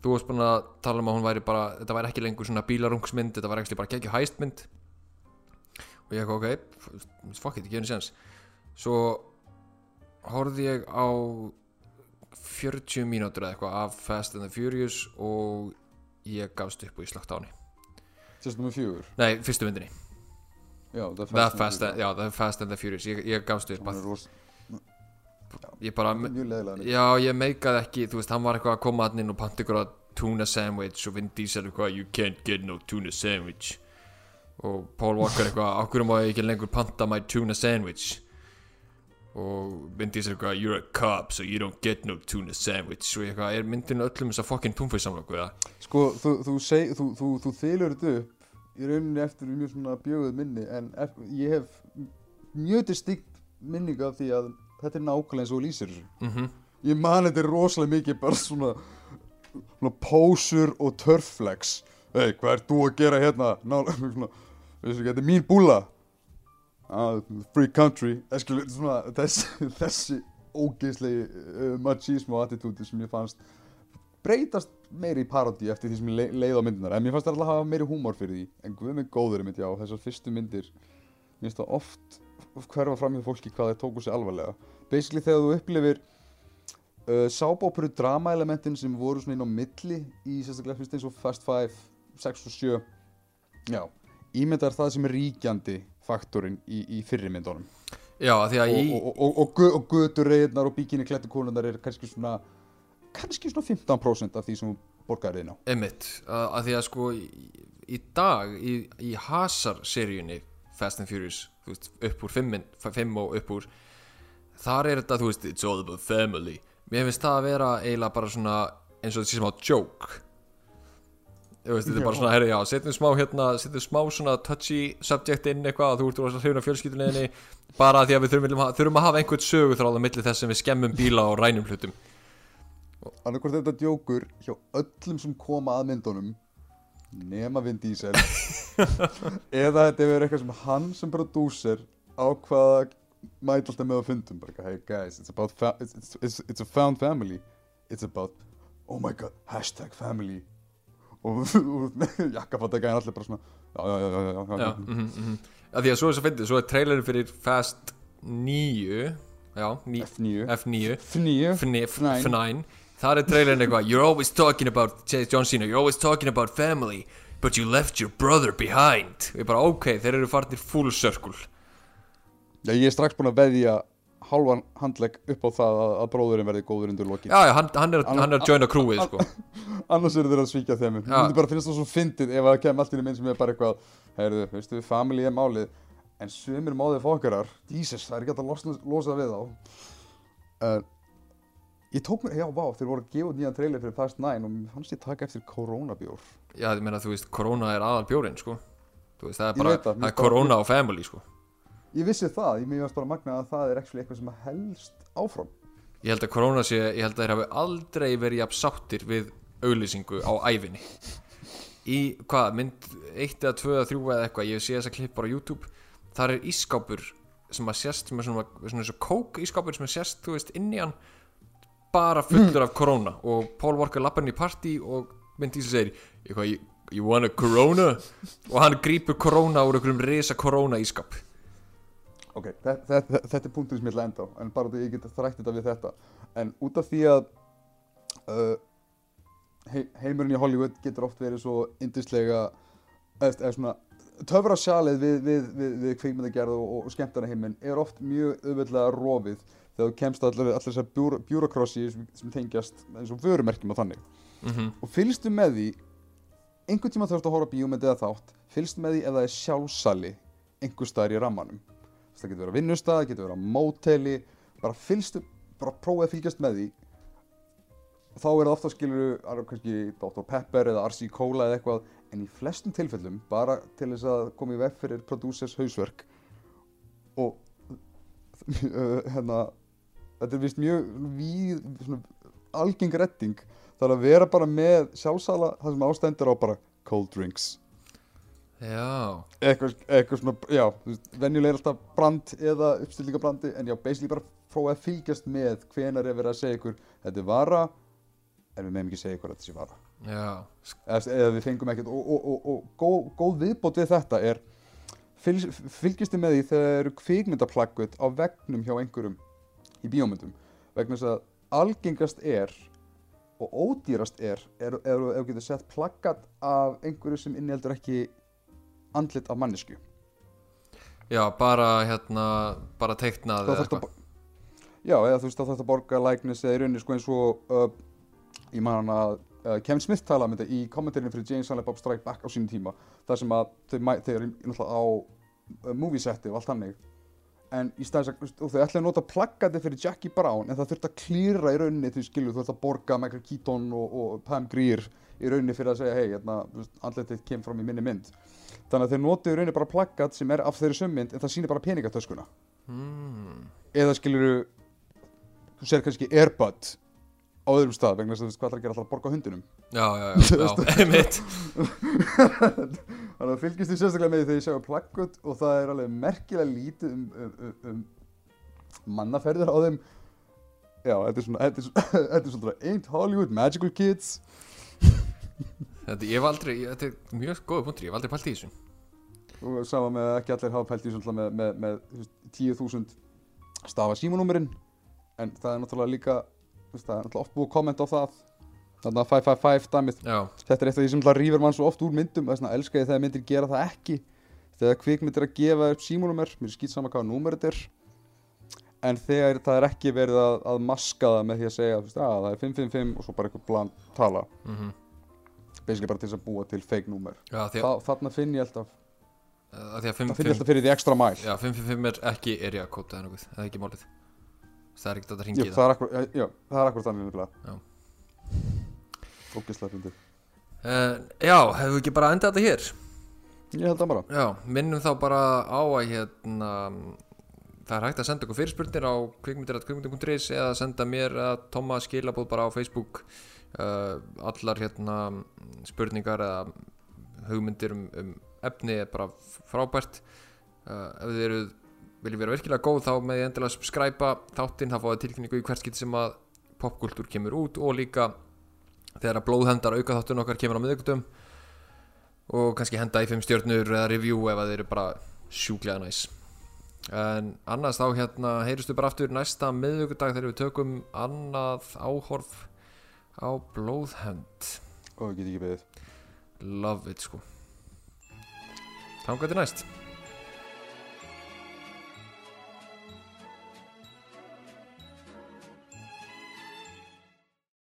Þú varst búin að tala um að hún væri bara Þetta væri ekki lengur svona bílarungsmynd Þetta væri ekki bara geggju hæstmynd Og ég ok, fuck it, ég gefði séns Svo horfði ég á 40 mínútur eða eitthvað af Fast and the Furious og ég gafst upp og ég slögt á henni. Nummer fjögur? Nei, fyrstu myndinni Já, The Fast, Furious. and, já, the Fast and the Furious Ég, ég gafst upp Hún er að, ros- Ég bara. Já, ég meikaði ekki Þú veist, hann var eitthvað að koma hann inn og panta ykkur að tuna sandwich og Vin Diesel eitthvað You can't get no tuna sandwich og Paul Walker eitthvað Akkur má ég ekki lengur panta my tuna sandwich og Vin Diesel eitthvað You're a cop so you don't get no tuna sandwich og ég eitthvað Er myndinu öllum þess að fucking túnfæðsamlöku eða? Sko, þú, þú, þú, þú þylur þetta upp í rauninni eftir mjög svona bjöguð minni en ef, ég hef mjög distinkt minning af því að þetta er nákvæmlega eins og lýsir þessu. Mhm. Ég man þetta rosalega mikið bara svona, svona pósur og törflex. Hei, hvað ert þú að gera hérna? Ná, svona, veistu ekki, þetta er mín búla ah, free country. Eskilu, svona, þessi, þessi ógeislegi uh, machismo attitúti sem ég fannst breytast meiri í parodi eftir því sem ég le leið á myndinar en mér fannst það alltaf að hafa meiri húmor fyrir því. En guð mig góður mitt já, þessar fyrstu myndir mér finnst það oft hverfa fram í fólki hvað þeir tóku sig alvarlega. Basically þegar þú upplifir uh, sábóperu drama-elementin sem voru svona inn á milli í sérstaklega fyrst eins og Fast Five, 6 og 7 já, ímyndar það sem er ríkjandi faktorinn í, í fyrri myndunum. Já, því að í og, og, og, og göturreiðnar og bíkinni klættu konundar er kannski svona kannski svona 15% af því sem borgar inn á. Emmitt, að, að því að sko í, í dag í, í Hazard-seríunni Fast and Furious, þú veist, upp úr 5 og upp úr þar er þetta, þú veist, it's all about family. Mér finnst það að vera eiginlega bara svona eins og sé smá joke. Þú veist, þetta er bara svona, herri, já, setjum smá hérna, setjum smá svona touchy subject inn eitthvað, þú ert rosa hrifin af fjölskylduninni bara því að við þurfum, þurfum að hafa einhvern söguþráð á milli þess sem við skemmum bíla og rænum hlutum annarkvort þetta djókur hjá öllum sem koma að myndunum nema Vin Diesel. Eða þetta er eitthvað sem hann sem prodúser ákvaða mæta alltaf með á fundum bara hey guys, it's about it's, it's, it's, a found family. It's about, oh my god, hashtag family. Og, og jakkafatta gæðin allir bara svona já, já, já, já, já, mhm, mhm. Að Því að svo er þess að fyndið, svo er trailerin fyrir Fast 9 Já, ní, F9 F9 F9 F9 F9. F9 Það er trailerin eitthvað You're always talking about John Cena, you're always talking about family But you left your brother behind. Ég bara, ok, þeir eru farnir full circle. Já, ég er strax búinn að veðja hálfan handlegg upp á það að, að bróðurinn verði góður undir lokin. Já, já, hann, hann, er, hann er að joina crewið, sko. Annars eru þeir að svíkja þeim. Mér Já. myndi bara finnst það svo fyndið ef það kem allt í mynd sem er bara eitthvað Heyrðu, veistu, family er málið En sumir máðið fokkarar. Jesus, það er ekki hægt að losna, losa við þá. Uh, Ég tók mér, já, vá, þeir voru að gefa út nýjan trailer fyrir Fast 9 og mér fannst ég taka eftir koronabjór. Já, ég meina, þú veist, Corona er aðal bjórin, sko. Þú veist, það er bara, það, er Corona og family, sko. Ég vissi það, ég mér varst bara magnað að það er actually eitthvað sem helst áfram. Ég held að Corona sé, ég held að þeir hafi aldrei verið jafn sáttir við auglýsingu á æfinni Í, hvað, mynd 1 eða 2 eða 3 eða eitthvað, ég sé þessa klipp bara á YouTube. Þar er ískápur sem að sést, sem er svona, svona eins og kók ískápur sem að sést, þú veist, inn í hann bara fullur af Corona og Paul Walker lappar inn í partí og mynd Dísel segir, eitthvað, you, you want a Corona? og hann grípur Corona úr einhverjum risa Corona ískáp Ok, þetta, þetta, þetta er punktur sem ég ætla að enda á en bara því ég get þrætt þetta við þetta. En út af því að uh, hei, heimurinn í Hollywood getur oft verið svo indislega eða, svona töfra sjalið við, við, við, við kvikmyndagerð og, og skemmtana heiminn er oft mjög auðveldlega rofið þegar þú kemst allir, allir þessar bjúra, bjúrakrossi sem, tengjast eins og vörumerkjum og þannig. Mm og fylgstu með því einhvern tíma ert að horfa á bíómynd eða þátt fylgstu með því ef það er sjálfsali einhver staðar í rammanum. Það getur verið að vinnustað, það getur verið að móteli bara fylgstu, bara prófið að fylgjast með því. Þá er það ofta skilur að kannski Dr. Pepper eða RC Cola eða eitthvað en í flestum tilfellum bara til þess að koma í veg fyrir producers hausverk og hérna þetta er vist mjög víð, svona, algeng redding. Það er að vera bara með sjálfsala það sem ástendur á bara cold drinks. Já, eitthvað, eitthvað svona, já, venjulega er alltaf brand eða uppstillingabrandi en já, basically bara prófa að fylgjast með hvenar er verið að segja ykkur þetta er vara en við meðum ekki segja ykkur þetta sé vara. Eða, eða við fengum ekkert og, og, og, og góð, góð viðbót við þetta er fylg, fylgjast þið með því þegar það eru kvikmyndaplaggut á vegnum hjá einhverjum í bíómyndum vegna þess að algengast er og ódýrast er er ef þú getur sett plaggat af einhverju sem inniheldur ekki andlit af mannesku já, bara hérna, bara teiknað þá eða eitthvað. já, eða þú veist þá þarf þetta að borga læknis eða í rauninni sko eins og uh, ég man að uh, Kevin Smith tala um þetta í kommentarinu fyrir James Silent Bob Strike Back á sínum tíma þar sem að þau, þau eru náttúrulega á uh, movie seti og allt þannig en í staðis að og þau ætlaði að nota plaggati fyrir Jackie Brown en það þurfti að klýra í rauninni því skilu þú þurfti að borga Michael Keaton og, og Pam Grier í rauninni fyrir að segja hei, hérna, andletið kem fram í minni mynd. Þannig að þau notu í rauninni bara plaggat sem er af þeirri sömmynd en það sýnir bara peningatöskuna. Mm, eða skilur þú sér kannski Airbud á öðrum stað vegna þess að þú veist hvað það að gera alltaf að borga hundinum. Já, já, já, já, einmitt þannig að fylgist þið sérstaklega með því þegar ég sjá plaggut og það er alveg merkilega lítið um, um, um, um mannaferðir á þeim. Já, þetta er svona þetta er svona, Ain't Hollywood Magical Kids. Þetta, ég hef aldrei, þetta er mjög góða punktur, ég hef aldrei pælt í þessu. Og sama með að ekki allir hafa pælt í svona með, með, með þú veist, 10.000 stafa símanúmerinn en það er náttúrulega líka það er náttúrulega oft búið að kommenta á það þannig að 555 dæmið þetta er eitt af því sem rýfur mann svo oft úr myndum þess vegna elska ég þegar myndir gera það ekki. Þegar kvikmyndir að gefa upp símúnumер mér er skýt sama hvaða númer þetta er en þegar það er ekki verið að, að maska það með því að segja að það er 555 og svo bara eitthvað bland tala. Mhm. Basically bara til þess að búa til fake númer. Já, því Þa, að, finn ég alltaf að því að það finn ég 555 alltaf fyrir því ekstra mæl. Já, 555 er ekki area code eða nokkuð, það er ekki málið. Það er ekkert að það ringi í það. er já, það er akkur þannig Já. Ógislega fyndið. Uh, Já, hefur við ekki bara endað þetta hér? ég held það bara. Já, minnum þá bara á að hérna það er hægt að senda okkur fyrirspurnir á kvikmyndir.kvikmyndir.is eða senda mér að Tóma skilabóð bara á Facebook uh, allar hérna spurningar eða hugmyndir um, um efni er bara frábært. Uh, ef þið eru viljið vera virkilega góð þá með því endilega skræpa þáttinn þá fáið tilkynningu í hvert skipti sem að popkultúr kemur út og líka þegar að blóðhendar auka þáttun okkar kemur á miðugutum og kannski henda í 5 stjörnur eða review ef þeir eru bara sjúklega næs. En annars þá hérna heyristu bara aftur næsta miðugudag þegar við tökum annað áhorf á blóðhend. Og ég get ekki beðið. Love it sko. Þetta er næst